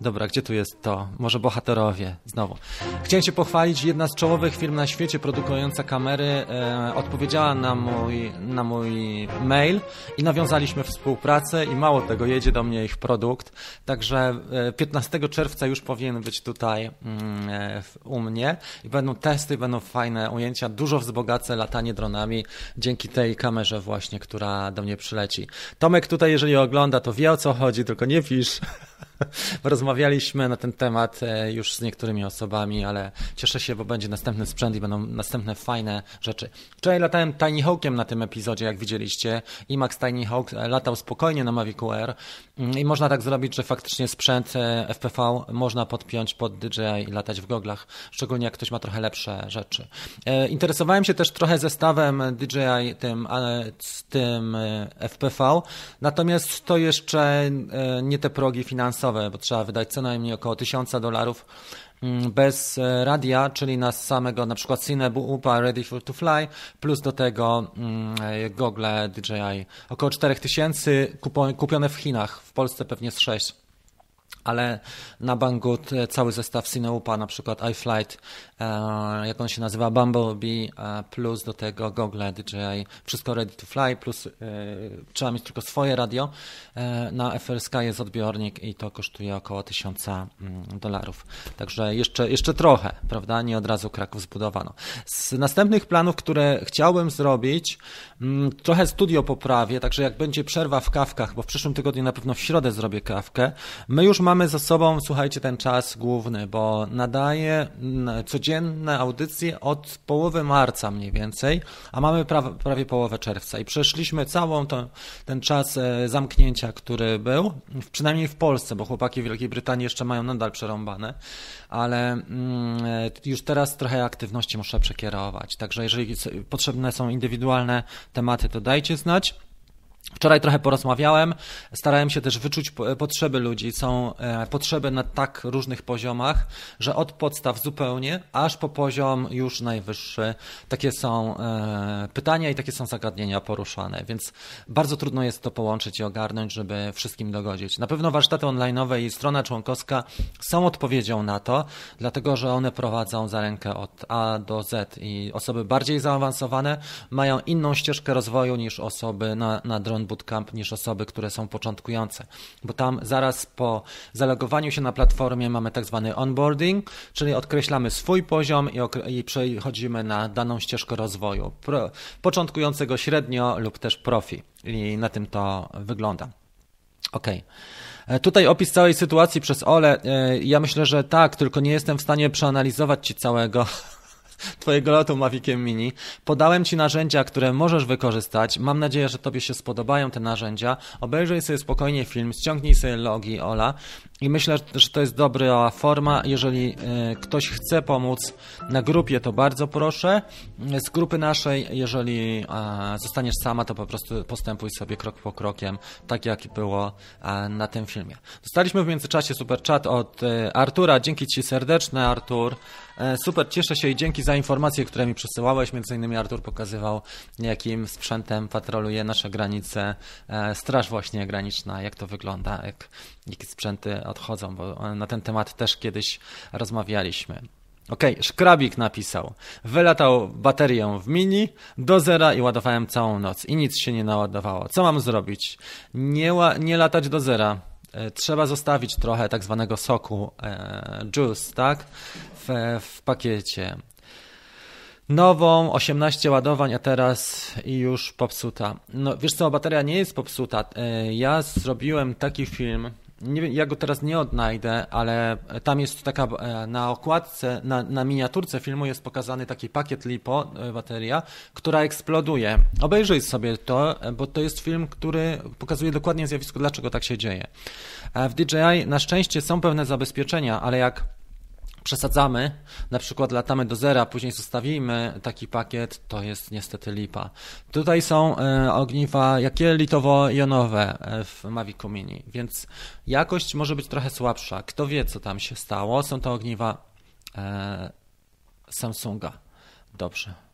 A: Dobra, gdzie tu jest to? Może bohaterowie, znowu. Chciałem się pochwalić, jedna z czołowych firm na świecie produkująca kamery e, odpowiedziała na mój, na mój mail i nawiązaliśmy współpracę i mało tego, jedzie do mnie ich produkt, także e, 15 czerwca już powinien być tutaj mm, e, u mnie i będą testy, będą fajne ujęcia, dużo wzbogacę latanie dronami dzięki tej kamerze właśnie, która do mnie przyleci. Tomek tutaj, jeżeli ogląda, to wie o co chodzi, tylko nie pisz. Rozmawialiśmy na ten temat e, już z niektórymi osobami, ale cieszę się, bo będzie następny sprzęt i będą następne fajne rzeczy. Wczoraj latałem Tiny Hawkiem na tym epizodzie, jak widzieliście. IMAX Tiny Hawk e, latał spokojnie na Mavic Air mm, i można tak zrobić, że faktycznie sprzęt e, FPV można podpiąć pod DJI i latać w goglach, szczególnie jak ktoś ma trochę lepsze rzeczy. Interesowałem się też trochę zestawem DJI tym, tym FPV, natomiast to jeszcze nie te progi finansowe, finansowe, bo trzeba wydać co najmniej około 1000 dolarów mm, bez e, radia, czyli na samego na przykład Cineupa Ready for to Fly, plus do tego mm, e, gogle DJI. Około 4000 kupione w Chinach, w Polsce pewnie z 6. ale na Banggood e, cały zestaw Cineupa, na przykład iFlight, e, jak on się nazywa, Bumblebee, e, plus do tego Google DJI, wszystko ready to fly, plus trzeba mieć tylko swoje radio. Na FLSK jest odbiornik i to kosztuje około 1000 mm, dolarów. Także jeszcze, jeszcze trochę, prawda? Nie od razu Kraków zbudowano. Z następnych planów, które chciałbym zrobić, mm, trochę studio poprawię, także jak będzie przerwa w kawkach, bo w przyszłym tygodniu na pewno w środę zrobię kawkę, my już mamy mamy za sobą, słuchajcie, ten czas główny, bo nadaję codzienne audycje od połowy marca mniej więcej, a mamy prawie, prawie połowę czerwca i przeszliśmy całą to, ten czas e, zamknięcia, który był, przynajmniej w Polsce, bo chłopaki w Wielkiej Brytanii jeszcze mają nadal przerąbane, ale mm, e, już teraz trochę aktywności muszę przekierować, także jeżeli potrzebne są indywidualne tematy, to dajcie znać. Wczoraj trochę porozmawiałem, starałem się też wyczuć potrzeby ludzi. Są e, potrzeby na tak różnych poziomach, że od podstaw zupełnie, aż po poziom już najwyższy. Takie są e, pytania i takie są zagadnienia poruszane, więc bardzo trudno jest to połączyć i ogarnąć, żeby wszystkim dogodzić. Na pewno warsztaty online'owe i strona członkowska są odpowiedzią na to, dlatego że one prowadzą za rękę od A do Z i osoby bardziej zaawansowane mają inną ścieżkę rozwoju niż osoby na, na drodze Bootcamp niż osoby, które są początkujące, bo tam zaraz po zalogowaniu się na platformie mamy tak zwany onboarding, czyli odkreślamy swój poziom i, i przechodzimy na daną ścieżkę rozwoju, Pro, początkującego średnio lub też profi i na tym to wygląda. Ok. E, tutaj opis całej sytuacji przez Ole. E, ja myślę, że tak, tylko nie jestem w stanie przeanalizować Ci całego Twojego lotu Maviciem Mini. Podałem Ci narzędzia, które możesz wykorzystać. Mam nadzieję, że Tobie się spodobają te narzędzia. Obejrzyj sobie spokojnie film, ściągnij sobie logi Ola i myślę, że to jest dobra forma. Jeżeli e, ktoś chce pomóc na grupie, to bardzo proszę. Z grupy naszej, jeżeli zostaniesz sama, to po prostu postępuj sobie krok po krokiem, tak jak było na tym filmie. Dostaliśmy w międzyczasie super chat od e, Artura. Dzięki Ci serdeczne, Artur. E, super, cieszę się i dzięki za informacje, które mi przesyłałeś. Między innymi Artur pokazywał, jakim sprzętem patroluje nasze granice Straż właśnie graniczna, jak to wygląda, jak, jakie sprzęty odchodzą, bo na ten temat też kiedyś rozmawialiśmy. Okej, okay, Szkrabik napisał. Wylatał baterię w mini do zera i ładowałem całą noc i nic się nie naładowało. Co mam zrobić? Nie, nie latać do zera. E, trzeba zostawić trochę tak zwanego soku, e, juice, tak? W, pakiecie. Nową, 18 ładowań, a teraz już popsuta. No wiesz co, bateria nie jest popsuta. E, ja zrobiłem taki film, nie wiem, ja go teraz nie odnajdę, ale tam jest taka e, na okładce, na, na miniaturce filmu jest pokazany taki pakiet LiPo, e, bateria, która eksploduje. Obejrzyj sobie to, bo to jest film, który pokazuje dokładnie zjawisko, dlaczego tak się dzieje. W DJI na szczęście są pewne zabezpieczenia, ale jak przesadzamy, na przykład latamy do zera, później zostawimy taki pakiet, to jest niestety lipa. Tutaj są e, ogniwa jakie litowo-jonowe e, w Mavicu Mini, więc jakość może być trochę słabsza. Kto wie, co tam się stało? Są to ogniwa e, Samsunga. Dobrze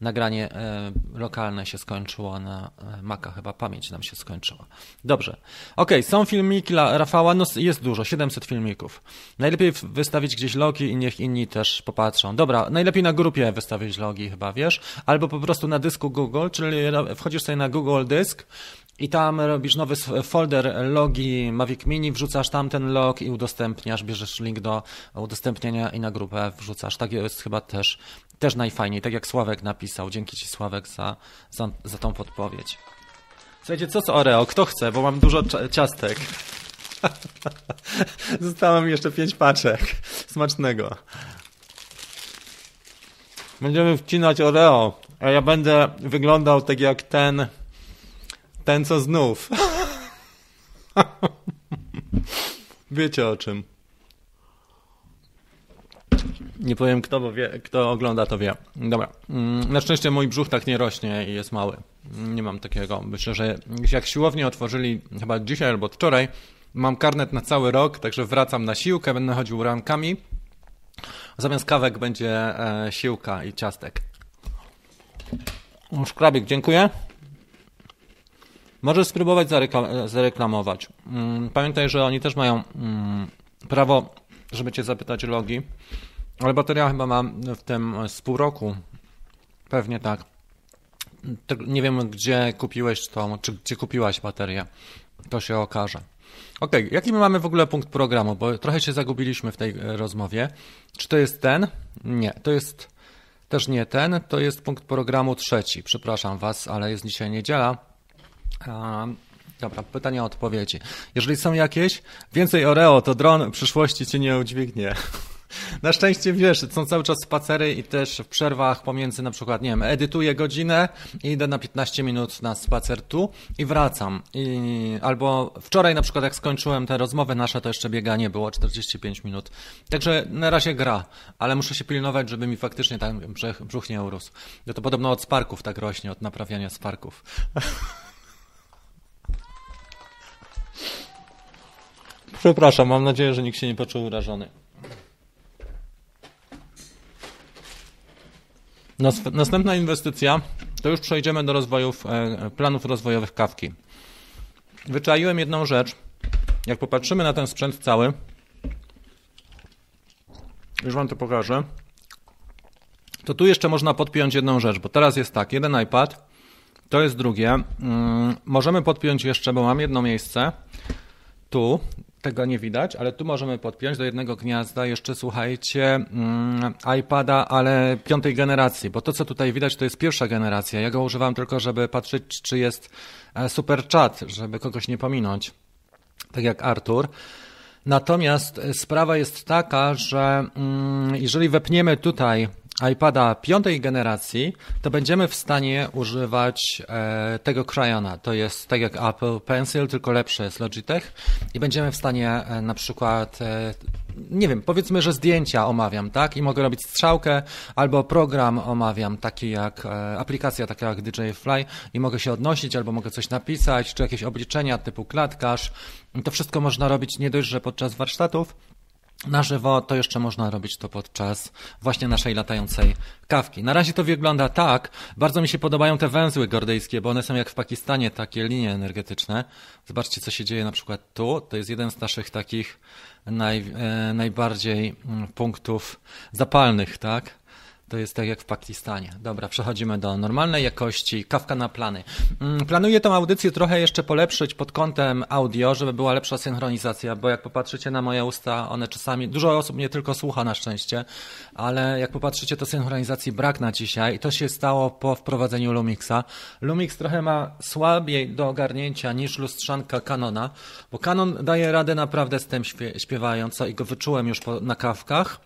A: nagranie e, lokalne się skończyło na e, Maca, chyba pamięć nam się skończyła. Dobrze. Ok, są filmiki Rafała, no jest dużo, 700 filmików. Najlepiej wystawić gdzieś logi i niech inni też popatrzą. Dobra, najlepiej na grupie wystawić logi chyba, wiesz? Albo po prostu na dysku Google, czyli wchodzisz sobie na Google Dysk i tam robisz nowy folder logi Mavic Mini, wrzucasz tam ten log i udostępniasz, bierzesz link do udostępnienia i na grupę wrzucasz. Tak jest chyba też też najfajniej, tak jak Sławek napisał. Dzięki Ci Sławek za, za, za tą podpowiedź. Słuchajcie, co z Oreo? Kto chce? Bo mam dużo ciastek. Zostało mi jeszcze pięć paczek. Smacznego. Będziemy wcinać Oreo, a ja będę wyglądał tak jak ten, ten co znów. Wiecie o czym. Nie powiem kto, bo wie, kto ogląda, to wie. Dobra. Mm, na szczęście mój brzuch tak nie rośnie i jest mały. Nie mam takiego. Myślę, że jak siłownię otworzyli chyba dzisiaj albo wczoraj, mam karnet na cały rok, także wracam na siłkę, będę chodził ramkami. Zamiast kawek będzie e, siłka i ciastek. Szkrabik, dziękuję. Możesz spróbować zareklamować. Mm, Pamiętaj, że oni też mają mm, prawo, żeby cię zapytać o logi, ale bateria chyba ma w tym z pół roku. Pewnie tak. Nie wiem, gdzie kupiłeś tą, czy gdzie kupiłaś baterię. To się okaże. Okej, jaki my mamy w ogóle punkt programu? Bo trochę się zagubiliśmy w tej e, rozmowie. Czy to jest ten? Nie, to jest też nie ten. To jest punkt programu trzeci. Przepraszam Was, ale jest dzisiaj niedziela. Dobra, pytania, odpowiedzi. Jeżeli są jakieś, więcej Oreo, to dron w przyszłości Cię nie udźwignie. Na szczęście wiesz, są cały czas spacery i też w przerwach pomiędzy na przykład, nie wiem, edytuję godzinę i idę na 15 minut na spacer tu i wracam. I, albo wczoraj na przykład jak skończyłem te rozmowy nasze, to jeszcze bieganie było 45 minut. Także na razie gra, ale muszę się pilnować, żeby mi faktycznie tam brzuch, nie urósł. To podobno od sparków tak rośnie, od naprawiania sparków. Przepraszam, mam nadzieję, że nikt się nie poczuł urażony. Nas- Następna inwestycja to już przejdziemy do rozwojów, e, planów rozwojowych kawki. Wyczaiłem jedną rzecz. Jak popatrzymy na ten sprzęt cały, już Wam to pokażę, to tu jeszcze można podpiąć jedną rzecz, bo teraz jest tak, jeden iPad, to jest drugie. Mm, możemy podpiąć jeszcze, bo mam jedno miejsce, tu, tego nie widać, ale tu możemy podpiąć do jednego gniazda jeszcze, słuchajcie, mm, iPada, ale piątej generacji, bo to, co tutaj widać, to jest pierwsza generacja. Ja go używam tylko, żeby patrzeć, czy jest e, super chat, żeby kogoś nie pominąć, tak jak Artur. Natomiast sprawa jest taka, że mm, jeżeli wepniemy tutaj iPada piątej generacji, to będziemy w stanie używać e, tego Crayona. To jest tak jak Apple Pencil, tylko lepsze jest Logitech i będziemy w stanie e, na przykład e, nie wiem, powiedzmy, że zdjęcia omawiam, tak? I mogę robić strzałkę, albo program omawiam, taki jak e, aplikacja taka jak DJ Fly i mogę się odnosić, albo mogę coś napisać, czy jakieś obliczenia typu klatkarz. I to wszystko można robić nie dość, że podczas warsztatów, na żywo, to jeszcze można robić to podczas właśnie naszej latającej kawki. Na razie to wygląda tak. Bardzo mi się podobają te węzły gordyjskie, bo one są jak w Pakistanie, takie linie energetyczne. Zobaczcie, co się dzieje na przykład tu. To jest jeden z naszych takich naj, e, najbardziej mm, punktów zapalnych, tak? To jest tak jak w Pakistanie. Dobra, przechodzimy do normalnej jakości. Kawka na plany. Mm, Planuję tą audycję trochę jeszcze polepszyć pod kątem audio, żeby była lepsza synchronizacja, bo jak popatrzycie na moje usta, one czasami, dużo osób mnie tylko słucha na szczęście, ale jak popatrzycie, to synchronizacji brak na dzisiaj i to się stało po wprowadzeniu Lumixa. Lumix trochę ma słabiej do ogarnięcia niż lustrzanka Canona, bo Canon daje radę naprawdę z tym śpie- śpiewająco i go wyczułem już po, na kawkach.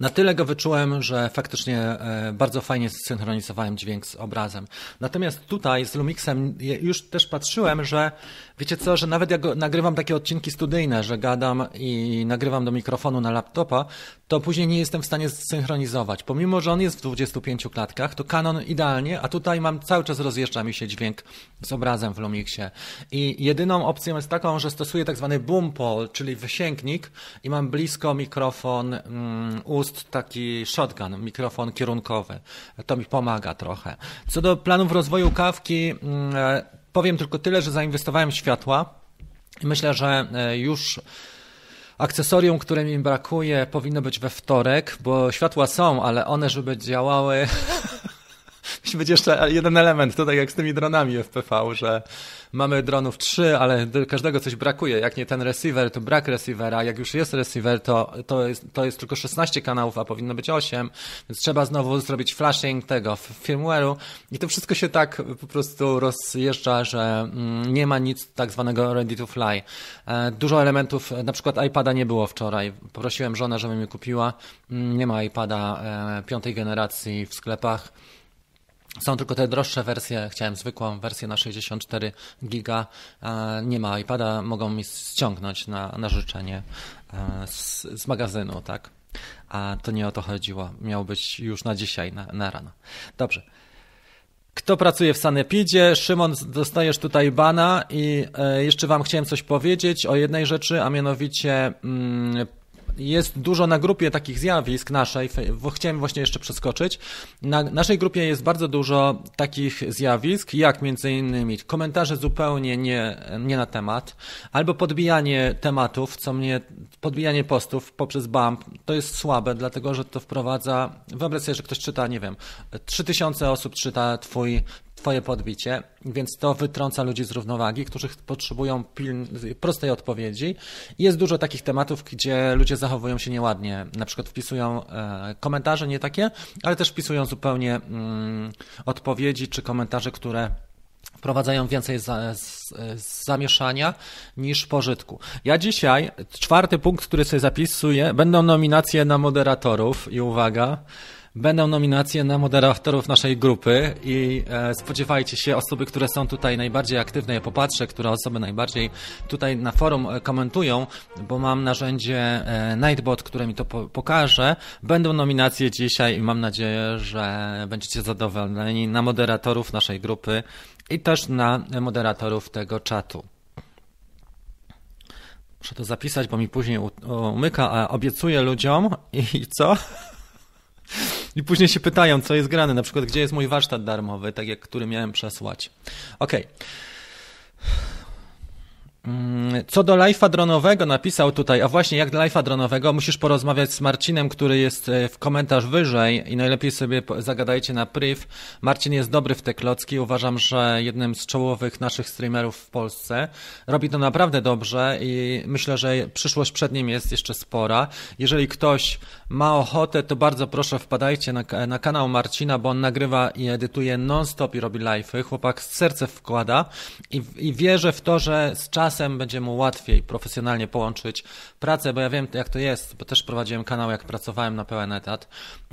A: Na tyle go wyczułem, że faktycznie e, bardzo fajnie zsynchronizowałem dźwięk z obrazem. Natomiast tutaj z Lumixem już też patrzyłem, że wiecie co, że nawet jak nagrywam takie odcinki studyjne, że gadam i nagrywam do mikrofonu na laptopa, to później nie jestem w stanie zsynchronizować. Pomimo, że on jest w 25 klatkach, to Canon idealnie, a tutaj mam cały czas rozjeżdża mi się dźwięk z obrazem w Lumixie. I jedyną opcją jest taką, że stosuję tak zwany boom pole, czyli wysięgnik i mam blisko mikrofon mm, ust, taki shotgun, mikrofon kierunkowy. To mi pomaga trochę. Co do planów rozwoju kawki, mm, e, powiem tylko tyle, że zainwestowałem w światła i myślę, że e, już akcesorium, które mi brakuje, powinno być we wtorek, bo światła są, ale one, żeby działały. Musi być jeszcze jeden element, to tak jak z tymi dronami FPV, że mamy dronów trzy, ale do każdego coś brakuje. Jak nie ten receiver, to brak receivera. Jak już jest receiver, to, to, jest, to jest tylko 16 kanałów, a powinno być 8, więc trzeba znowu zrobić flashing tego firmware'u i to wszystko się tak po prostu rozjeżdża, że mm, nie ma nic tak zwanego ready to fly. E, Dużo elementów, e, na przykład iPada nie było wczoraj. Poprosiłem żonę, żeby mi kupiła. Mm, Nie ma iPada e, piątej generacji w sklepach. Są tylko te droższe wersje, chciałem zwykłą wersję na 64 giga. E, Nie ma iPada, mogą mi ściągnąć na, na życzenie e, z, z magazynu, tak? A to nie o to chodziło. Miał być już na dzisiaj, na, na rano. Dobrze. Kto pracuje w Sanepidzie? Szymon, dostajesz tutaj bana i e, jeszcze Wam chciałem coś powiedzieć o jednej rzeczy, a mianowicie mm, jest dużo na grupie takich zjawisk naszej, chciałem właśnie jeszcze przeskoczyć. Na naszej grupie jest bardzo dużo takich zjawisk, jak między innymi komentarze zupełnie nie, nie na temat, albo podbijanie tematów, co mnie, podbijanie postów poprzez bump, to jest słabe, dlatego że to wprowadza, wyobraź sobie, że ktoś czyta, nie wiem, 3000 osób czyta twój Twoje podbicie, więc to wytrąca ludzi z równowagi, którzy potrzebują piln, prostej odpowiedzi. Jest dużo takich tematów, gdzie ludzie zachowują się nieładnie. Na przykład wpisują e, komentarze nie takie, ale też wpisują zupełnie mm, odpowiedzi czy komentarze, które wprowadzają więcej za, z, z zamieszania niż pożytku. Ja dzisiaj, czwarty punkt, który sobie zapisuję, będą nominacje na moderatorów i uwaga, Będą nominacje na moderatorów naszej grupy i e, spodziewajcie się osoby, które są tutaj najbardziej aktywne. Ja popatrzę, które osoby najbardziej tutaj na forum e, komentują, bo mam narzędzie e, Nightbot, które mi to po pokaże. Będą nominacje dzisiaj i mam nadzieję, że będziecie zadowoleni na moderatorów naszej grupy i też na moderatorów tego czatu. Muszę to zapisać, bo mi później umyka, a obiecuję ludziom i co? I później się pytają, co jest grane, na przykład, gdzie jest mój warsztat darmowy, tak jak który miałem przesłać. Okej. Okay. Mm, co do live'a dronowego napisał tutaj, a właśnie jak do live'a dronowego musisz porozmawiać z Marcinem, który jest e, w komentarz wyżej i najlepiej sobie zagadajcie na priv. Marcin jest dobry w te klocki, uważam, że jednym z czołowych naszych streamerów w Polsce. Robi to naprawdę dobrze i myślę, że przyszłość przed nim jest jeszcze spora. Jeżeli ktoś ma ochotę, to bardzo proszę wpadajcie na, na kanał Marcina, bo on nagrywa i edytuje non-stop i robi live'y. Chłopak serce wkłada i, i wierzę w to, że z czasem czasem będzie mu łatwiej profesjonalnie połączyć pracę, bo ja wiem jak to jest, bo też prowadziłem kanał jak pracowałem na pełen etat,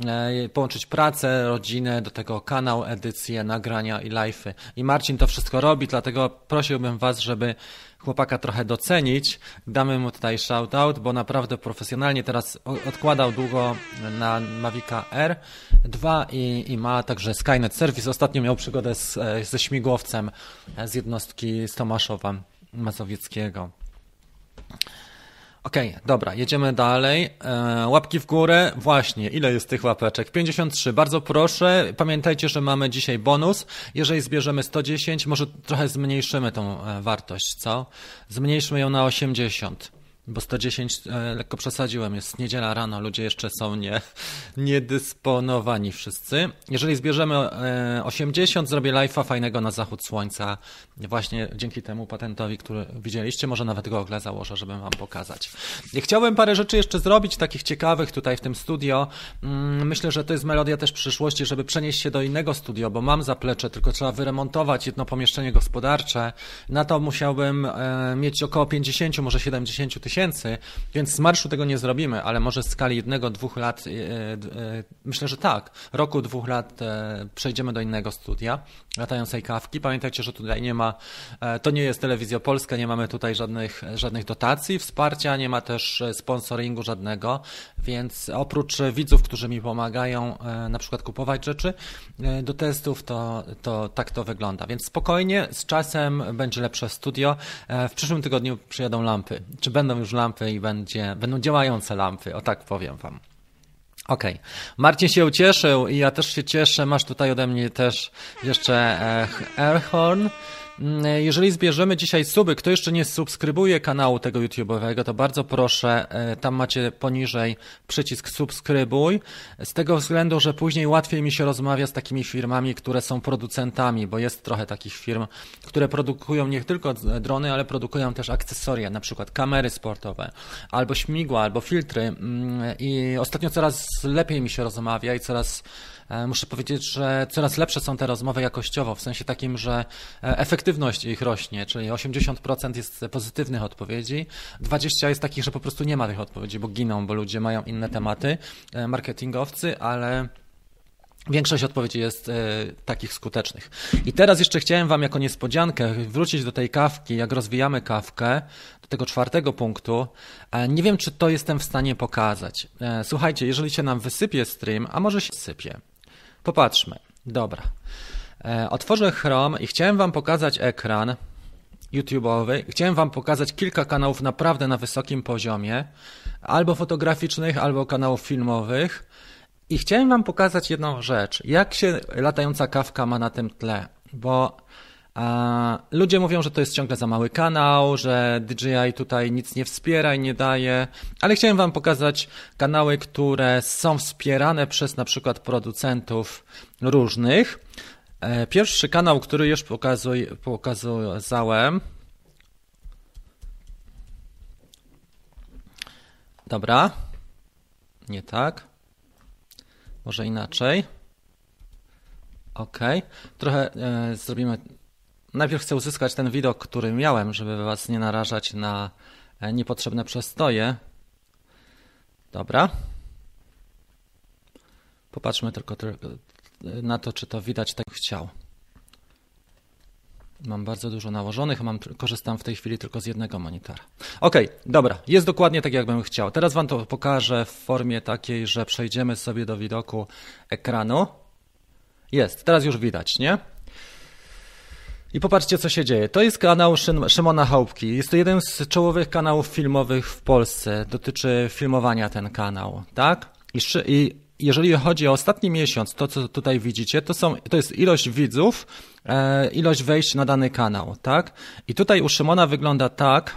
A: e, połączyć pracę, rodzinę, do tego kanał, edycję, nagrania i live'y. I Marcin to wszystko robi, dlatego prosiłbym Was, żeby chłopaka trochę docenić. Damy mu tutaj shoutout, bo naprawdę profesjonalnie teraz odkładał długo na Mavica R2 i, i ma także Skynet Service. Ostatnio miał przygodę z, e, ze śmigłowcem z jednostki z Tomaszowa. Mazowieckiego. Okej, okay, dobra, jedziemy dalej. E, łapki w górę. Właśnie, ile jest tych łapeczek? 53. Bardzo proszę. Pamiętajcie, że mamy dzisiaj bonus. Jeżeli zbierzemy 110, może trochę zmniejszymy tą e, wartość, co? Zmniejszmy ją na 80 bo 110 e, lekko przesadziłem, jest niedziela rano, ludzie jeszcze są nie, niedysponowani wszyscy. Jeżeli zbierzemy e, 80, zrobię live'a fajnego na zachód słońca, właśnie dzięki temu patentowi, który widzieliście, może nawet Google założę, żeby wam pokazać. Chciałbym parę rzeczy jeszcze zrobić, takich ciekawych tutaj w tym studio. Mm, myślę, że to jest melodia też przyszłości, żeby przenieść się do innego studio, bo mam zaplecze, tylko trzeba wyremontować jedno pomieszczenie gospodarcze. Na to musiałbym e, mieć około 50, może 70 tysięcy tysięcy, więc z marszu tego nie zrobimy, ale może w skali jednego, dwóch lat, e, e, myślę, że tak, roku, dwóch lat e, przejdziemy do innego studia, latającej kawki. Pamiętajcie, że tutaj nie ma, to nie jest telewizja polska, nie mamy tutaj żadnych, żadnych dotacji, wsparcia, nie ma też sponsoringu żadnego, więc oprócz widzów, którzy mi pomagają na przykład kupować rzeczy do testów, to, to tak to wygląda. Więc spokojnie, z czasem będzie lepsze studio. W przyszłym tygodniu przyjadą lampy. Czy będą już lampy i będzie, będą działające lampy, o tak powiem wam. Okej. Okay. Marcin się ucieszył i ja też się cieszę. Masz tutaj ode mnie też jeszcze e, Airhorn. Mm, jeżeli zbierzemy dzisiaj suby, kto jeszcze nie subskrybuje kanału tego YouTube'owego, to bardzo proszę, e, tam macie poniżej przycisk subskrybuj, z tego względu, że później łatwiej mi się rozmawia z takimi firmami, które są producentami, bo jest trochę takich firm, które produkują nie tylko drony, ale produkują też akcesoria, na przykład kamery sportowe, albo śmigła, albo filtry. Mm, i ostatnio coraz lepiej mi się rozmawia i coraz muszę powiedzieć, że coraz lepsze są te rozmowy jakościowo, w sensie takim, że e, efektywność ich rośnie, czyli 80% jest pozytywnych odpowiedzi, 20% jest takich, że po prostu nie ma tych odpowiedzi, bo giną, bo ludzie mają inne tematy, e, marketingowcy, ale Większość odpowiedzi jest e, takich skutecznych. I teraz jeszcze chciałem Wam jako niespodziankę wrócić do tej kawki, jak rozwijamy kawkę, do tego czwartego punktu. E, nie wiem, czy to jestem w stanie pokazać. E, słuchajcie, jeżeli się nam wysypie stream, a może się sypie, Popatrzmy. Dobra. E, otworzę Chrome i chciałem Wam pokazać ekran. YouTube'owy. Chciałem Wam pokazać kilka kanałów naprawdę na wysokim poziomie, albo fotograficznych, albo kanałów filmowych. I chciałem Wam pokazać jedną rzecz. Jak się latająca kawka ma na tym tle? Bo a, ludzie mówią, że to jest ciągle za mały kanał, że DJI tutaj nic nie wspiera i nie daje, ale chciałem Wam pokazać kanały, które są wspierane przez na przykład producentów różnych. E, pierwszy kanał, który już pokazuj, pokazałem. Dobra. Nie tak. Może inaczej. Ok. Trochę e, zrobimy. Najpierw chcę uzyskać ten widok, który miałem, żeby Was nie narażać na e, niepotrzebne przestoje. Dobra. Popatrzmy tylko, tylko na to, czy to widać tak chciał. Mam bardzo dużo nałożonych, mam, korzystam w tej chwili tylko z jednego monitora. Ok, dobra, jest dokładnie tak, jakbym chciał. Teraz Wam to pokażę w formie takiej, że przejdziemy sobie do widoku ekranu. Jest, teraz już widać, nie? I popatrzcie, co się dzieje. To jest kanał Szymona Chałupki. Jest to jeden z czołowych kanałów filmowych w Polsce. Dotyczy filmowania ten kanał, tak? I, i jeżeli chodzi o ostatni miesiąc, to co tutaj widzicie, to, są, to jest ilość widzów, e, ilość wejść na dany kanał, tak? I tutaj u Szymona wygląda tak,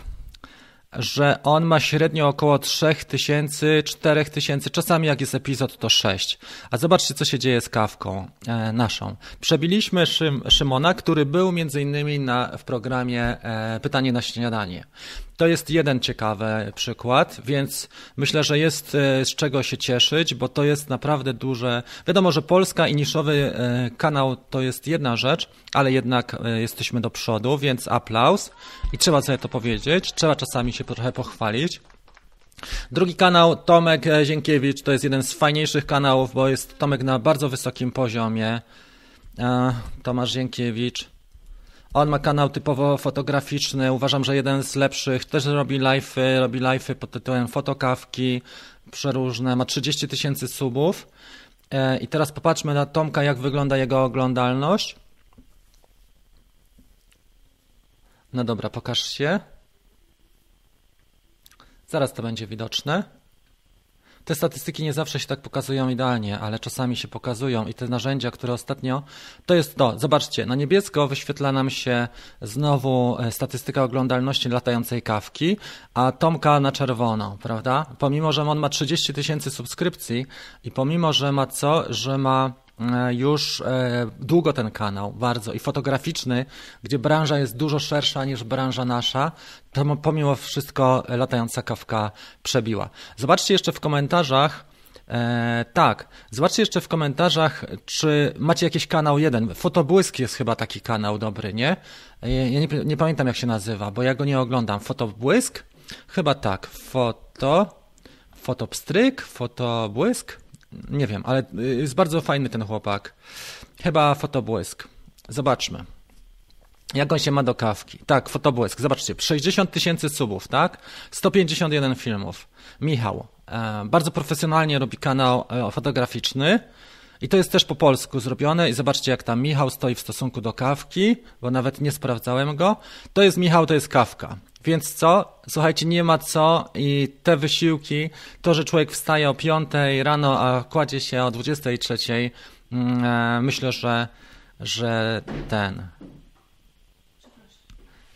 A: że on ma średnio około 3000, 4000, czasami jak jest epizod to 6. A zobaczcie, co się dzieje z kawką e, naszą. Przebiliśmy Szym, Szymona, który był między innymi na, w programie e, Pytanie na śniadanie. To jest jeden ciekawy przykład, więc myślę, że jest e, z czego się cieszyć, bo to jest naprawdę duże. Wiadomo, że Polska i niszowy e, kanał to jest jedna rzecz, ale jednak e, jesteśmy do przodu, więc aplauz i trzeba sobie to powiedzieć. Trzeba czasami się trochę pochwalić. Drugi kanał, Tomek Zienkiewicz, to jest jeden z fajniejszych kanałów, bo jest Tomek na bardzo wysokim poziomie. Tomasz Zienkiewicz. On ma kanał typowo fotograficzny, uważam, że jeden z lepszych, też robi live'y, robi live'y pod tytułem fotokawki, przeróżne, ma 30 tysięcy subów. E, I teraz popatrzmy na Tomka, jak wygląda jego oglądalność. No dobra, pokaż się. Zaraz to będzie widoczne. Te statystyki nie zawsze się tak pokazują idealnie, ale czasami się pokazują i te narzędzia, które ostatnio, to jest to. Zobaczcie, na niebiesko wyświetla nam się znowu e, statystyka oglądalności latającej kawki, a Tomka na czerwono, prawda? Pomimo, że on ma 30 tysięcy subskrypcji i pomimo, że ma co, że ma już e, długo ten kanał, bardzo i fotograficzny, gdzie branża jest dużo szersza niż branża nasza, to pomimo wszystko latająca kawka przebiła. Zobaczcie jeszcze w komentarzach, E, tak, zobaczcie jeszcze w komentarzach, czy macie jakiś kanał jeden. Fotobłysk jest chyba taki kanał dobry, nie? E, ja nie, nie, pamiętam jak się nazywa, bo ja go nie oglądam. Fotobłysk? Chyba tak. Foto, fotopstryk, fotobłysk. Nie wiem, ale jest bardzo fajny ten chłopak. Chyba fotobłysk. Zobaczmy. Jak on się ma do kawki? Tak, fotobłysk. Zobaczcie, 60 tysięcy subów, tak? 151 filmów. Michał. E, bardzo profesjonalnie robi kanał e, fotograficzny. I to jest też po polsku zrobione. I zobaczcie, jak tam Michał stoi w stosunku do kawki, bo nawet nie sprawdzałem go. To jest Michał, to jest kawka. Więc co? Słuchajcie, nie ma co i te wysiłki, to, że człowiek wstaje o 5 rano, a kładzie się o 23, mm, e, myślę, że, że ten,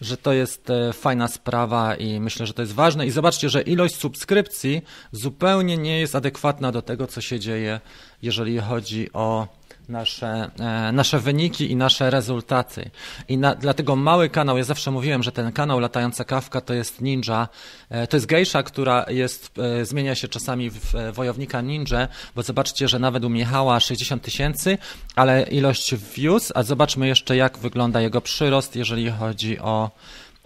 A: że to jest e, fajna sprawa i myślę, że to jest ważne. I zobaczcie, że ilość subskrypcji zupełnie nie jest adekwatna do tego, co się dzieje, jeżeli chodzi o nasze, e, nasze wyniki i nasze rezultaty. I na, dlatego mały kanał, ja zawsze mówiłem, że ten kanał Latająca Kawka to jest ninja, e, to jest gejsza, która jest, e, zmienia się czasami w wojownika ninja, bo zobaczcie, że nawet u Michała 60 tysięcy, ale ilość views, a zobaczmy jeszcze jak wygląda jego przyrost, jeżeli chodzi o,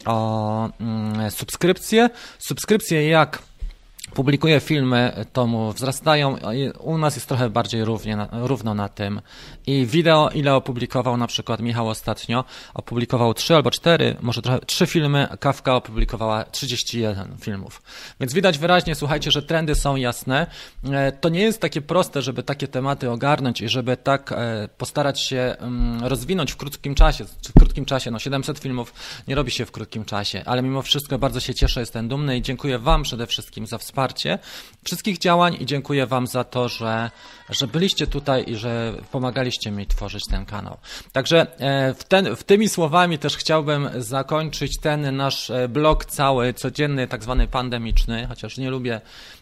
A: o mm, subskrypcje. Subskrypcje jak publikuje filmy, to mu wzrastają. U nas jest trochę bardziej równie, równo na tym. I wideo, ile opublikował na przykład Michał ostatnio, opublikował trzy albo cztery, może trochę, trzy filmy, Kawka opublikowała 31 filmów. Więc widać wyraźnie, słuchajcie, że trendy są jasne. E, to nie jest takie proste, żeby takie tematy ogarnąć i żeby tak e, postarać się mm, rozwinąć w krótkim czasie. W krótkim czasie, no 700 filmów nie robi się w krótkim czasie, ale mimo wszystko bardzo się cieszę, jestem dumny i dziękuję Wam przede wszystkim za wsparcie wsparcie wszystkich działań i dziękuję Wam za to, że, że byliście tutaj i że pomagaliście mi tworzyć ten kanał. Także e, w, ten, w tymi słowami też chciałbym zakończyć ten nasz e, blog cały, codzienny, tak zwany pandemiczny, chociaż nie lubię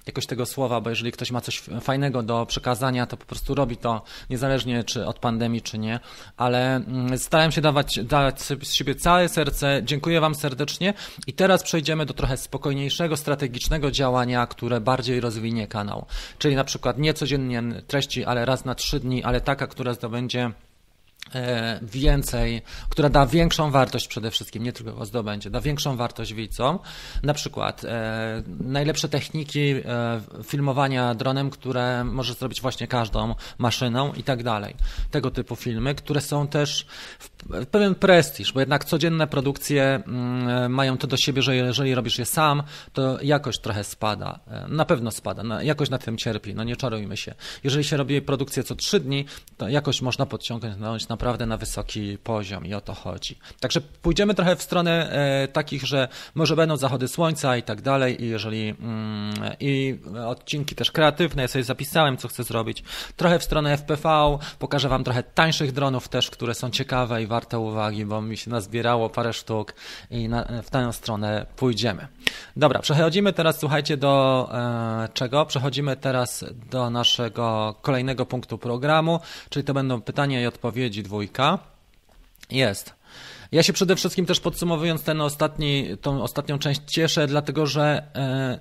A: jakoś tego słowa, bo jeżeli ktoś ma coś fajnego do przekazania, to po prostu robi to niezależnie czy od pandemii, czy nie, ale mm, starałem się dawać, dawać z siebie całe serce. Dziękuję Wam serdecznie i teraz przejdziemy do trochę spokojniejszego, strategicznego działania, które bardziej rozwinie kanał. Czyli na przykład nie codziennie treści, ale raz na trzy dni, ale taka, która zdobędzie więcej, która da większą wartość przede wszystkim, nie tylko zdobędzie, da większą wartość widzom. Na przykład e, najlepsze techniki e, filmowania dronem, które może zrobić właśnie każdą maszyną i tak dalej. Tego typu filmy, które są też w, w pewien prestiż, bo jednak codzienne produkcje mm, mają to do siebie, że jeżeli robisz je sam, to jakość trochę spada. E, na pewno spada, no, jakość na tym cierpi, no nie czarujmy się. Jeżeli się robi produkcję co trzy dni, to jakość można podciągnąć na naprawdę na wysoki poziom i o to chodzi. Także pójdziemy trochę w stronę e, takich, że może będą zachody słońca i tak dalej i jeżeli mm, i odcinki też kreatywne, ja sobie zapisałem, co chcę zrobić. Trochę w stronę FPV, pokażę Wam trochę tańszych dronów też, które są ciekawe i warte uwagi, bo mi się nazbierało parę sztuk i na, w tę stronę pójdziemy. Dobra, przechodzimy teraz, słuchajcie, do e, czego? Przechodzimy teraz do naszego kolejnego punktu programu, czyli to będą pytania i odpowiedzi dwójka. Jest. Ja się przede wszystkim też podsumowując ten ostatni, tą ostatnią część cieszę, dlatego że e,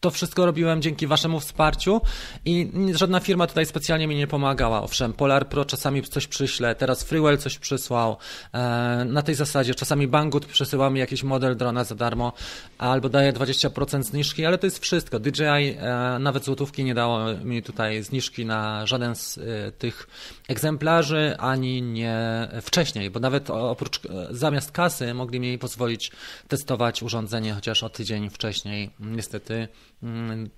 A: to wszystko robiłem dzięki waszemu wsparciu i żadna firma tutaj specjalnie mi nie pomagała. Owszem, Polar Pro czasami coś przyśle, teraz Freewell coś przysłał. E, na tej zasadzie czasami Banggood przesyła mi jakiś model drona za darmo albo daje 20% zniżki, ale to jest wszystko. DJI e, nawet złotówki nie dało mi tutaj zniżki na żaden z e, tych egzemplarzy, ani nie wcześniej, bo nawet oprócz zamiast kasy mogli mi pozwolić testować urządzenie chociaż o tydzień wcześniej. Niestety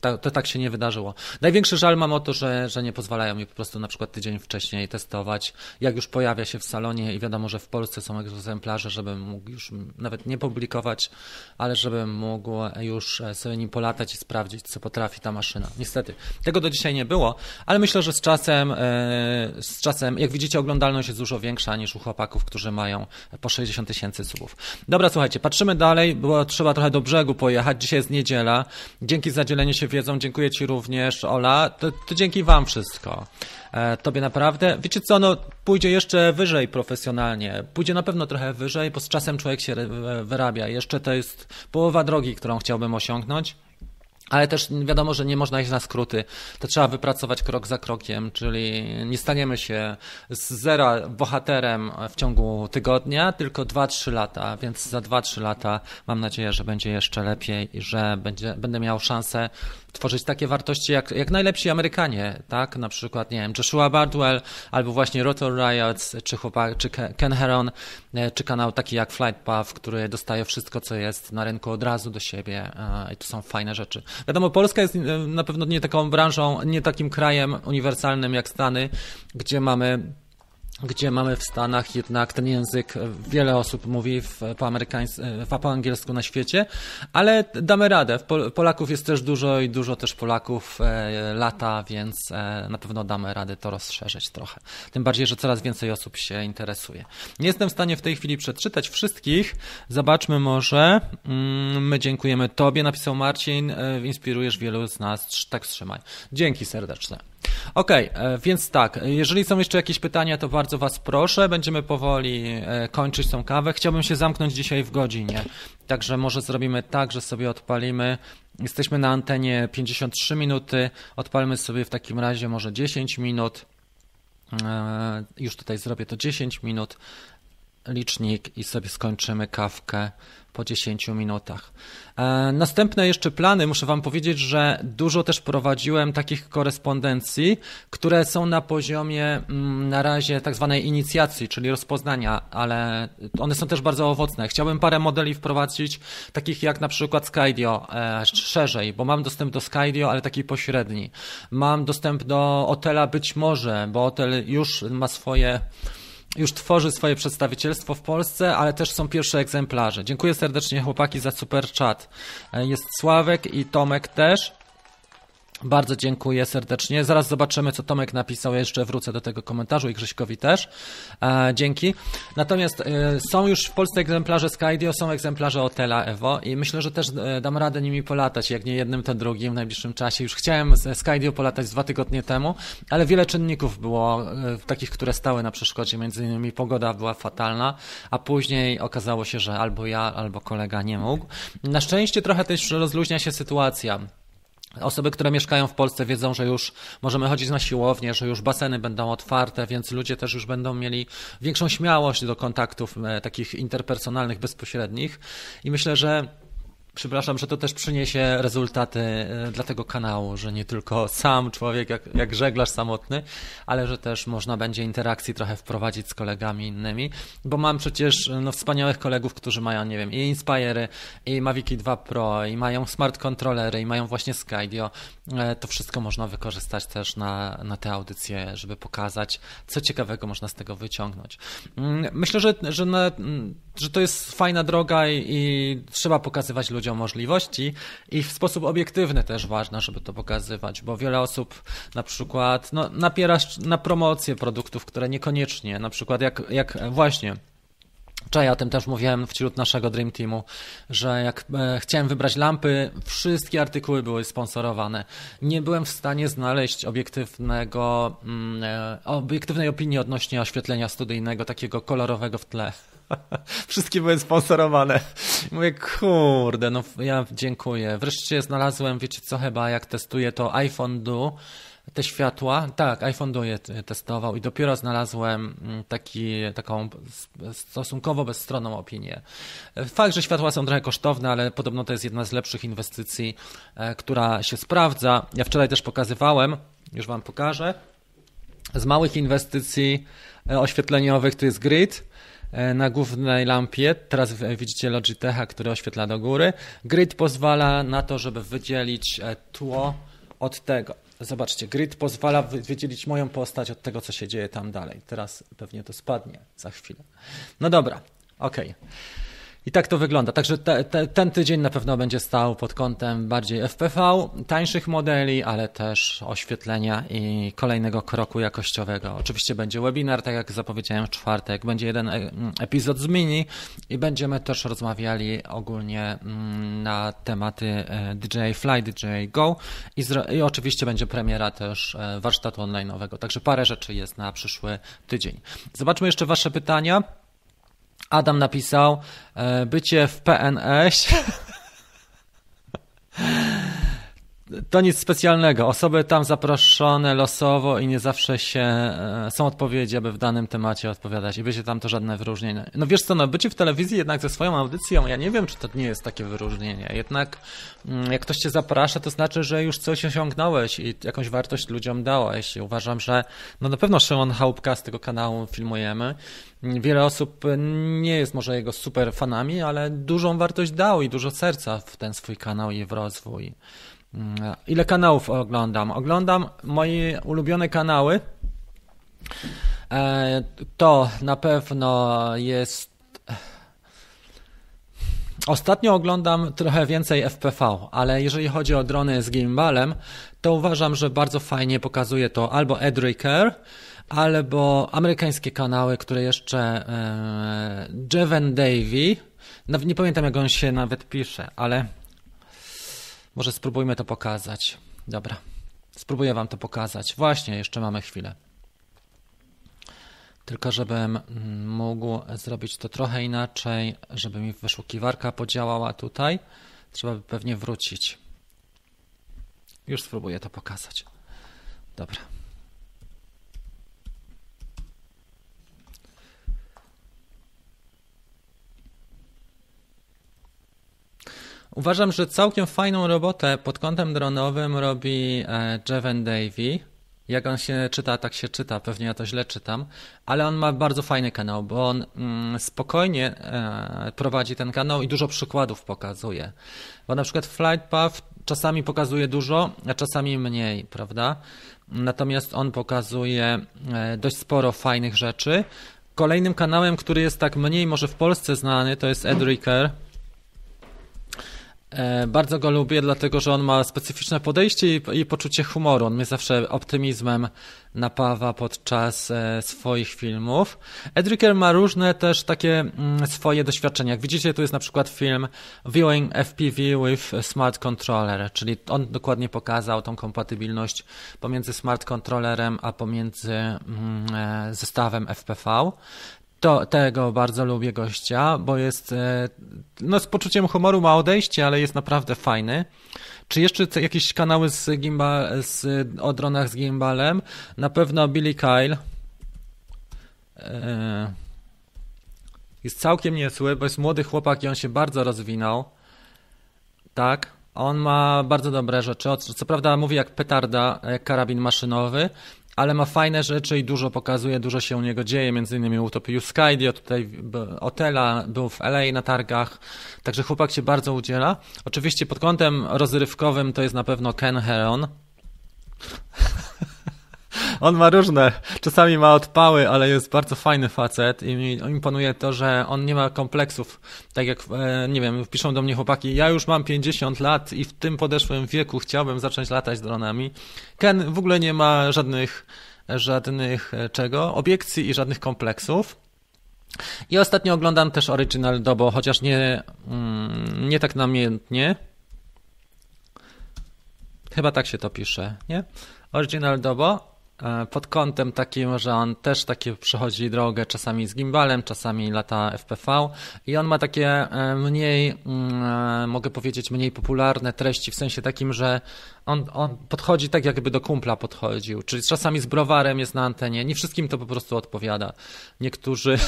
A: to, to, tak się nie wydarzyło. Największy żal mam o to, że, że nie pozwalają mi po prostu na przykład tydzień wcześniej testować. Jak już pojawia się w salonie i wiadomo, że w Polsce są egzemplarze, żebym mógł już nawet nie publikować, ale żebym mógł już sobie nim polatać i sprawdzić, co potrafi ta maszyna. Niestety, tego do dzisiaj nie było, ale myślę, że z czasem, e, z czasem, jak widzicie, oglądalność jest dużo większa niż u chłopaków, którzy mają po 60 tysięcy subów. Dobra, słuchajcie, patrzymy dalej, bo trzeba trochę do brzegu pojechać. Dzisiaj jest niedziela. Dzięki za dzielenie się wiedzą. Dziękuję Ci również, Ola. To, to dzięki Wam wszystko. E, tobie naprawdę. Wiecie co, no pójdzie jeszcze wyżej profesjonalnie. Pójdzie na pewno trochę wyżej, bo z czasem człowiek się wyrabia. Jeszcze to jest połowa drogi, którą chciałbym osiągnąć. Ale też wiadomo, że nie można iść na skróty. To trzeba wypracować krok za krokiem, czyli nie staniemy się z zera bohaterem w ciągu tygodnia, tylko 2-3 lata, więc za 2-3 lata mam nadzieję, że będzie jeszcze lepiej i że będzie, będę miał szansę tworzyć takie wartości jak, jak najlepsi Amerykanie, tak? Na przykład, nie wiem, Joshua Bardwell, albo właśnie Rotor Riots, czy, chłopak, czy Ken Heron, e, czy kanał taki jak Flight Path, który dostaje wszystko, co jest na rynku od razu do siebie e, i to są fajne rzeczy. Wiadomo, Polska jest e, na pewno nie taką branżą, nie takim krajem uniwersalnym jak Stany, gdzie mamy gdzie mamy w Stanach jednak ten język, wiele osób mówi w, po, amerykańs- w, po angielsku na świecie, ale damy radę. Polaków jest też dużo i dużo też Polaków e, lata, więc e, na pewno damy radę to rozszerzyć trochę. Tym bardziej, że coraz więcej osób się interesuje. Nie jestem w stanie w tej chwili przeczytać wszystkich. Zobaczmy może. Mm, my dziękujemy Tobie, napisał Marcin. E, inspirujesz wielu z nas. Tak trzymaj. Dzięki serdeczne. Okej, okay, e, więc tak, jeżeli są jeszcze jakieś pytania, to bardzo Was proszę. Będziemy powoli e, kończyć tą kawę. Chciałbym się zamknąć dzisiaj w godzinie, także może zrobimy tak, że sobie odpalimy. Jesteśmy na antenie 53 minuty, odpalmy sobie w takim razie może 10 minut. E, już tutaj zrobię to 10 minut. licznik i sobie skończymy kawkę po 10 minutach. E, następne jeszcze plany, muszę Wam powiedzieć, że dużo też prowadziłem takich korespondencji, które są na poziomie mm, na razie tak zwanej inicjacji, czyli rozpoznania, ale one są też bardzo owocne. Chciałbym parę modeli wprowadzić, takich jak na przykład Skydio, e, szerzej, bo mam dostęp do Skydio, ale taki pośredni. Mam dostęp do Otela być może, bo Otel już ma swoje już tworzy swoje przedstawicielstwo w Polsce, ale też są pierwsze egzemplarze. Dziękuję serdecznie chłopaki za super chat. E, jest Sławek i Tomek też. Bardzo dziękuję serdecznie. Zaraz zobaczymy, co Tomek napisał. Ja jeszcze wrócę do tego komentarzu i Grześkowi też. E, dzięki. Natomiast e, są już w Polsce egzemplarze Skydio, są egzemplarze Otela Evo i myślę, że też e, dam radę nimi polatać, jak nie jednym, to drugim w najbliższym czasie. Już chciałem z Skydio polatać dwa tygodnie temu, ale wiele czynników było e, takich, które stały na przeszkodzie. Między innymi pogoda była fatalna, a później okazało się, że albo ja, albo kolega nie mógł. Na szczęście trochę też rozluźnia się sytuacja. Osoby, które mieszkają w Polsce wiedzą, że już możemy chodzić na siłownię, że już baseny będą otwarte, więc ludzie też już będą mieli większą śmiałość do kontaktów e, takich interpersonalnych, bezpośrednich. I myślę, że Przepraszam, że to też przyniesie rezultaty e, dla tego kanału, że nie tylko sam człowiek jak, jak żeglarz samotny, ale że też można będzie interakcji trochę wprowadzić z kolegami innymi, bo mam przecież no, wspaniałych kolegów, którzy mają, nie wiem, i Inspire, i Mavic 2 Pro, i mają smart kontrolery, i mają właśnie Skydio. E, to wszystko można wykorzystać też na, na te audycje, żeby pokazać, co ciekawego można z tego wyciągnąć. Mm, myślę, że, że, na, mm, że to jest fajna droga i, i trzeba pokazywać ludziom, ludziom możliwości i w sposób obiektywny też ważne, żeby to pokazywać, bo wiele osób na przykład no, napiera na promocję produktów, które niekoniecznie, na przykład jak, jak właśnie Wczoraj o tym też mówiłem wśród naszego Dream Teamu, że jak e, chciałem wybrać lampy, wszystkie artykuły były sponsorowane. Nie byłem w stanie znaleźć obiektywnego, mm, e, obiektywnej opinii odnośnie oświetlenia studyjnego, takiego kolorowego w tle. Wszystkie były sponsorowane. Mówię, kurde, no ja dziękuję. Wreszcie znalazłem, wiecie co, chyba jak testuję to iPhone Do, te światła, tak, iPhone Do je testował i dopiero znalazłem mm, taki, taką stosunkowo bezstronną opinię. Fakt, że światła są trochę kosztowne, ale podobno to jest jedna z lepszych inwestycji, e, która się sprawdza. Ja wczoraj też pokazywałem, już Wam pokażę, z małych inwestycji e, oświetleniowych to jest grid, na głównej lampie. Teraz widzicie Logitecha, który oświetla do góry. Grid pozwala na to, żeby wydzielić e, tło od tego. Zobaczcie, grid pozwala wydzielić moją postać od tego, co się dzieje tam dalej. Teraz pewnie to spadnie za chwilę. No dobra, okej. Okay. I tak to wygląda. Także te, te, ten tydzień na pewno będzie stał pod kątem bardziej FPV, tańszych modeli, ale też oświetlenia i kolejnego kroku jakościowego. Oczywiście będzie webinar, tak jak zapowiedziałem w czwartek, będzie jeden e, epizod z mini i będziemy też rozmawiali ogólnie mm, na tematy e, DJI Fly, DJI Go i, i oczywiście będzie premiera też e, warsztatu online'owego. Także parę rzeczy jest na przyszły tydzień. Zobaczmy jeszcze Wasze pytania. Adam napisał, e, bycie w PNS to nic specjalnego. Osoby tam zaproszone losowo i nie zawsze się e, są odpowiedzi, aby w danym temacie odpowiadać i bycie tam to żadne wyróżnienie. No wiesz co, no bycie w telewizji jednak ze swoją audycją, ja nie wiem, czy to nie jest takie wyróżnienie. Jednak mm, jak ktoś cię zaprasza, to znaczy, że już coś osiągnąłeś i jakąś wartość ludziom dałeś. I uważam, że no na pewno Szymon Chałupka z tego kanału filmujemy. Wiele osób nie jest może jego super fanami, ale dużą wartość dał i dużo serca w ten swój kanał i w rozwój. Mm, ile kanałów oglądam? Oglądam moje ulubione kanały. E, to na pewno jest. Ostatnio oglądam trochę więcej FPV, ale jeżeli chodzi o drony z gimbalem, to uważam, że bardzo fajnie pokazuje to albo Edriker, albo amerykańskie kanały, które jeszcze e, Jeven Davy, nie pamiętam jak on się nawet pisze, ale może spróbujmy to pokazać. Dobra, spróbuję Wam to pokazać. Właśnie, jeszcze mamy chwilę. Tylko żebym mógł zrobić to trochę inaczej, żeby mi wyszukiwarka podziałała tutaj, trzeba by pewnie wrócić. Już spróbuję to pokazać. Dobra. Uważam, że całkiem fajną robotę pod kątem dronowym robi e, Jeven Davy. Jak on się czyta, tak się czyta, pewnie ja to źle czytam, ale on ma bardzo fajny kanał, bo on mm, spokojnie e, prowadzi ten kanał i dużo przykładów pokazuje. Bo na przykład Flight Path czasami pokazuje dużo, a czasami mniej, prawda? Natomiast on pokazuje e, dość sporo fajnych rzeczy. Kolejnym kanałem, który jest tak mniej może w Polsce znany, to jest Edriker. E, bardzo go lubię, dlatego że on ma specyficzne podejście i, i, poczucie humoru. On mnie zawsze optymizmem napawa podczas e, swoich filmów. Edriker ma różne też takie mm, swoje doświadczenia. Jak widzicie, tu jest na przykład film Viewing FPV with Smart Controller, czyli on dokładnie pokazał tą kompatybilność pomiędzy smart controllerem a pomiędzy mm, e, zestawem FPV. To, tego bardzo lubię gościa, bo jest e, no, z poczuciem humoru ma odejście, ale jest naprawdę fajny. Czy jeszcze jakieś kanały z gimbal, z, o dronach z gimbalem? Na pewno Billy Kyle. E, jest całkiem niezły, bo jest młody chłopak i on się bardzo rozwinął. Tak, on ma bardzo dobre rzeczy. Co prawda mówi jak petarda, jak karabin maszynowy, ale ma fajne rzeczy i dużo pokazuje, dużo się u niego dzieje, między innymi utopił Skydio, tutaj Otela, był w LA na targach, także chłopak się bardzo udziela. Oczywiście pod kątem rozrywkowym to jest na pewno Ken Heron. On ma różne, czasami ma odpały, ale jest bardzo fajny facet i mi imponuje to, że on nie ma kompleksów. Tak jak, e, nie wiem, piszą do mnie chłopaki, ja już mam 50 lat i w tym podeszłym wieku chciałbym zacząć latać dronami. Ken w ogóle nie ma żadnych, żadnych e, czego, obiekcji i żadnych kompleksów. I ostatnio oglądam też Original Dobo, chociaż nie, mm, nie tak namiętnie. Chyba tak się to pisze, nie? Original Dobo. E, pod kątem takim, że on też takie przechodzi drogę czasami z gimbalem, czasami lata FPV i on ma takie e, mniej, mm, e, mogę powiedzieć, mniej popularne treści w sensie takim, że on, on podchodzi tak, jakby do kumpla podchodził, czyli czasami z browarem jest na antenie. Nie wszystkim to po prostu odpowiada. Niektórzy,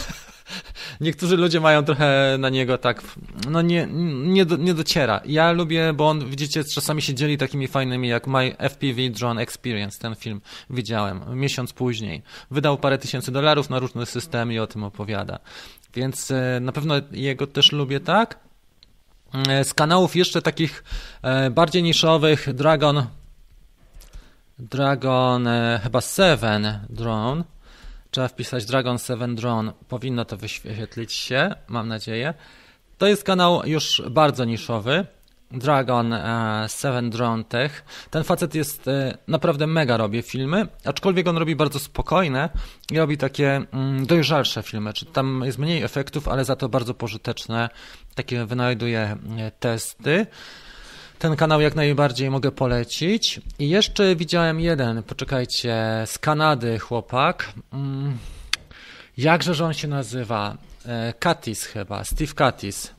A: niektórzy ludzie mają trochę na niego tak, no nie, nie, do, nie dociera. Ja lubię, bo on, widzicie, czasami się dzieli takimi fajnymi, jak My FPV Drone Experience, ten film widziałem miesiąc później. Wydał parę tysięcy dolarów na różne systemy i o tym opowiada. Więc e, na pewno jego też lubię tak. E, z kanałów jeszcze takich e, bardziej niszowych Dragon Dragon e, chyba 7 Drone. Trzeba wpisać Dragon 7 Drone. Powinno to wyświetlić się mam nadzieję. To jest kanał już bardzo niszowy Dragon 7 Drone Tech. Ten facet jest naprawdę mega robi filmy, aczkolwiek on robi bardzo spokojne i robi takie mm, dojrzalsze filmy, czy tam jest mniej efektów, ale za to bardzo pożyteczne takie wynajduję e, testy. Ten kanał jak najbardziej mogę polecić. I jeszcze widziałem jeden, poczekajcie, z Kanady chłopak. Mm, jakże że on się nazywa? Katis e, chyba, Steve Katis.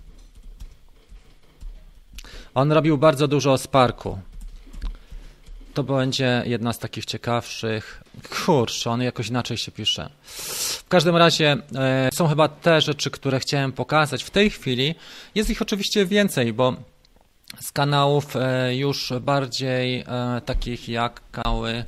A: On robił bardzo dużo o Sparku. To będzie jedna z takich ciekawszych. Kurczę, on jakoś inaczej się pisze. W każdym razie e, są chyba te rzeczy, które chciałem pokazać w tej chwili. Jest ich oczywiście więcej, bo z kanałów e, już bardziej e, takich jak kały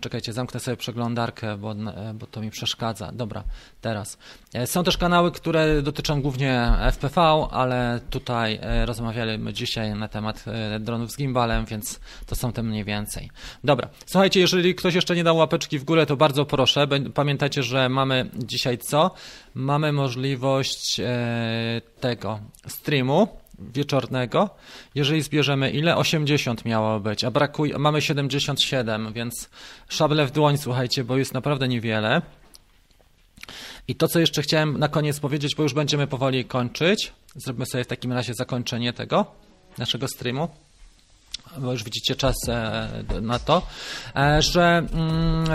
A: Czekajcie, zamknę sobie przeglądarkę, bo, e, bo to mi przeszkadza. Dobra, teraz. E, są też kanały, które dotyczą głównie FPV, ale tutaj e, rozmawialiśmy dzisiaj na temat dronów z gimbalem, więc to są te mniej więcej. Dobra, słuchajcie, jeżeli ktoś jeszcze nie dał łapeczki w górę, to bardzo proszę. Pamiętajcie, że mamy dzisiaj co? Mamy możliwość tego streamu wieczornego. Jeżeli zbierzemy ile? 80 miało być, a brakuje, mamy 77, więc szable w dłoń, słuchajcie, bo jest naprawdę niewiele. I to, co jeszcze chciałem na koniec powiedzieć, bo już będziemy powoli kończyć. Zrobimy sobie w takim razie zakończenie tego naszego streamu bo już widzicie czas e, na to, e, że mm,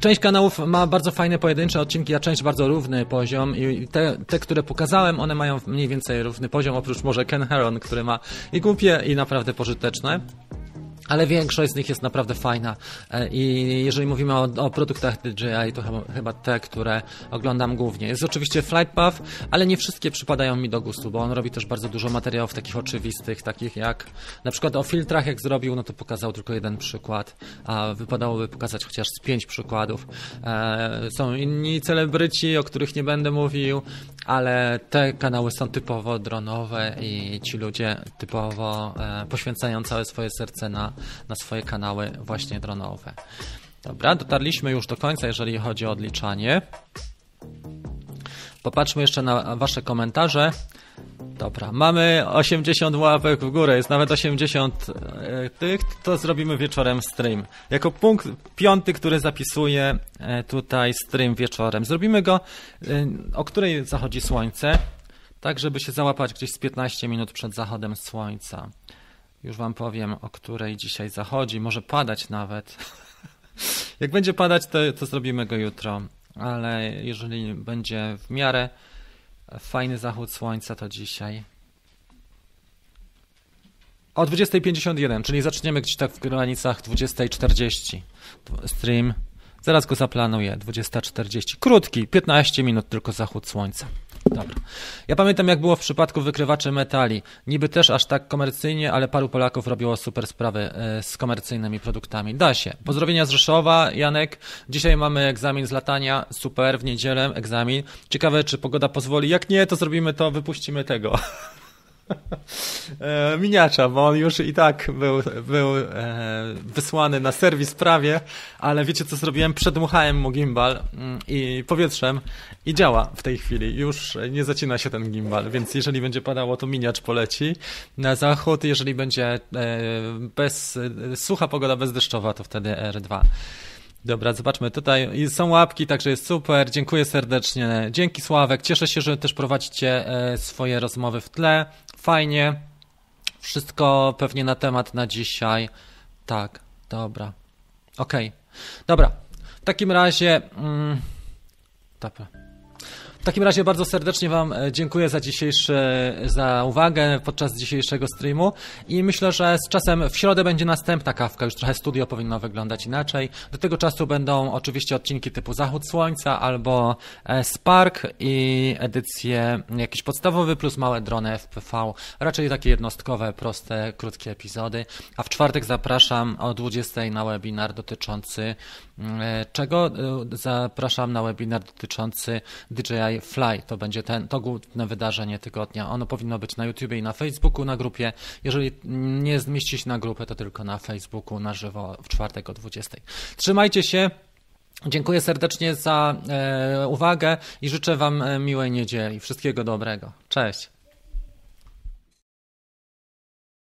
A: część kanałów ma bardzo fajne pojedyncze odcinki, a część bardzo równy poziom i te, te, które pokazałem, one mają mniej więcej równy poziom, oprócz może Ken Heron, który ma i głupie i naprawdę pożyteczne. Ale większość z nich jest naprawdę fajna E, i jeżeli mówimy o, o produktach DJI, to chyba, chyba te, które oglądam głównie. Jest oczywiście Flight Path, ale nie wszystkie przypadają mi do gustu, bo on robi też bardzo dużo materiałów takich oczywistych, takich jak na przykład o filtrach jak zrobił, no to pokazał tylko jeden przykład, a wypadałoby pokazać chociaż z pięć przykładów. E, są inni celebryci, o których nie będę mówił, ale te kanały są typowo dronowe i ci ludzie typowo e, poświęcają całe swoje serce na, na swoje kanały właśnie dronowe. Dobra, dotarliśmy już do końca, jeżeli chodzi o odliczanie. Popatrzmy jeszcze na Wasze komentarze. Dobra, mamy 80 łapek w górę, jest nawet 80 e, tych, to zrobimy wieczorem stream. Jako punkt piąty, który zapisuje tutaj stream wieczorem. Zrobimy go, e, o której zachodzi słońce, tak żeby się załapać gdzieś z 15 minut przed zachodem słońca. Już Wam powiem, o której dzisiaj zachodzi, może padać nawet. Jak będzie padać, to, to zrobimy go jutro, ale jeżeli będzie w miarę fajny zachód słońca, to dzisiaj. O 20.51, czyli zaczniemy gdzieś tak w granicach 20.40. Stream. Zaraz go zaplanuję. 20.40. Krótki, 15 minut tylko zachód słońca. Dobra. Ja pamiętam, jak było w przypadku wykrywaczy metali. Niby też aż tak komercyjnie, ale paru Polaków robiło super sprawy e, z komercyjnymi produktami. Da się. Pozdrowienia z Rzeszowa, Janek. Dzisiaj mamy egzamin z latania. Super, w niedzielę egzamin. Ciekawe, czy pogoda pozwoli. Jak nie, to zrobimy to, wypuścimy tego. E, miniacza, bo on już i tak był, był e, wysłany na serwis prawie, ale wiecie co zrobiłem? Przedmuchałem mu gimbal mm, i powietrzem i działa w tej chwili. Już nie zacina się ten gimbal, więc jeżeli będzie padało, to miniacz poleci na zachód. Jeżeli będzie e, bez, sucha pogoda bezdeszczowa, to wtedy R2. Dobra, zobaczmy tutaj. Są łapki, także jest super. Dziękuję serdecznie. Dzięki Sławek. Cieszę się, że też prowadzicie swoje rozmowy w tle. Fajnie. Wszystko pewnie na temat na dzisiaj. Tak, dobra. Okej. Okay. Dobra. W takim razie. Mm, dobra. Takim razie bardzo serdecznie Wam e, dziękuję za dzisiejszy, za uwagę podczas dzisiejszego streamu i myślę, że z czasem w środę będzie następna kawka, już trochę studio powinno wyglądać inaczej. Do tego czasu będą oczywiście odcinki typu Zachód Słońca albo e, Spark i edycje jakiś podstawowy plus małe drony FPV, raczej takie jednostkowe, proste, krótkie epizody. A w czwartek zapraszam o 20 na webinar dotyczący czego? Zapraszam na webinar dotyczący DJI Fly. To będzie ten, to główne wydarzenie tygodnia. Ono powinno być na YouTube i na Facebooku, na grupie. Jeżeli nie zmieści się na grupę, to tylko na Facebooku na żywo w czwartek o 20. Trzymajcie się. Dziękuję serdecznie za e, uwagę i życzę Wam e, miłej niedzieli. Wszystkiego dobrego. Cześć.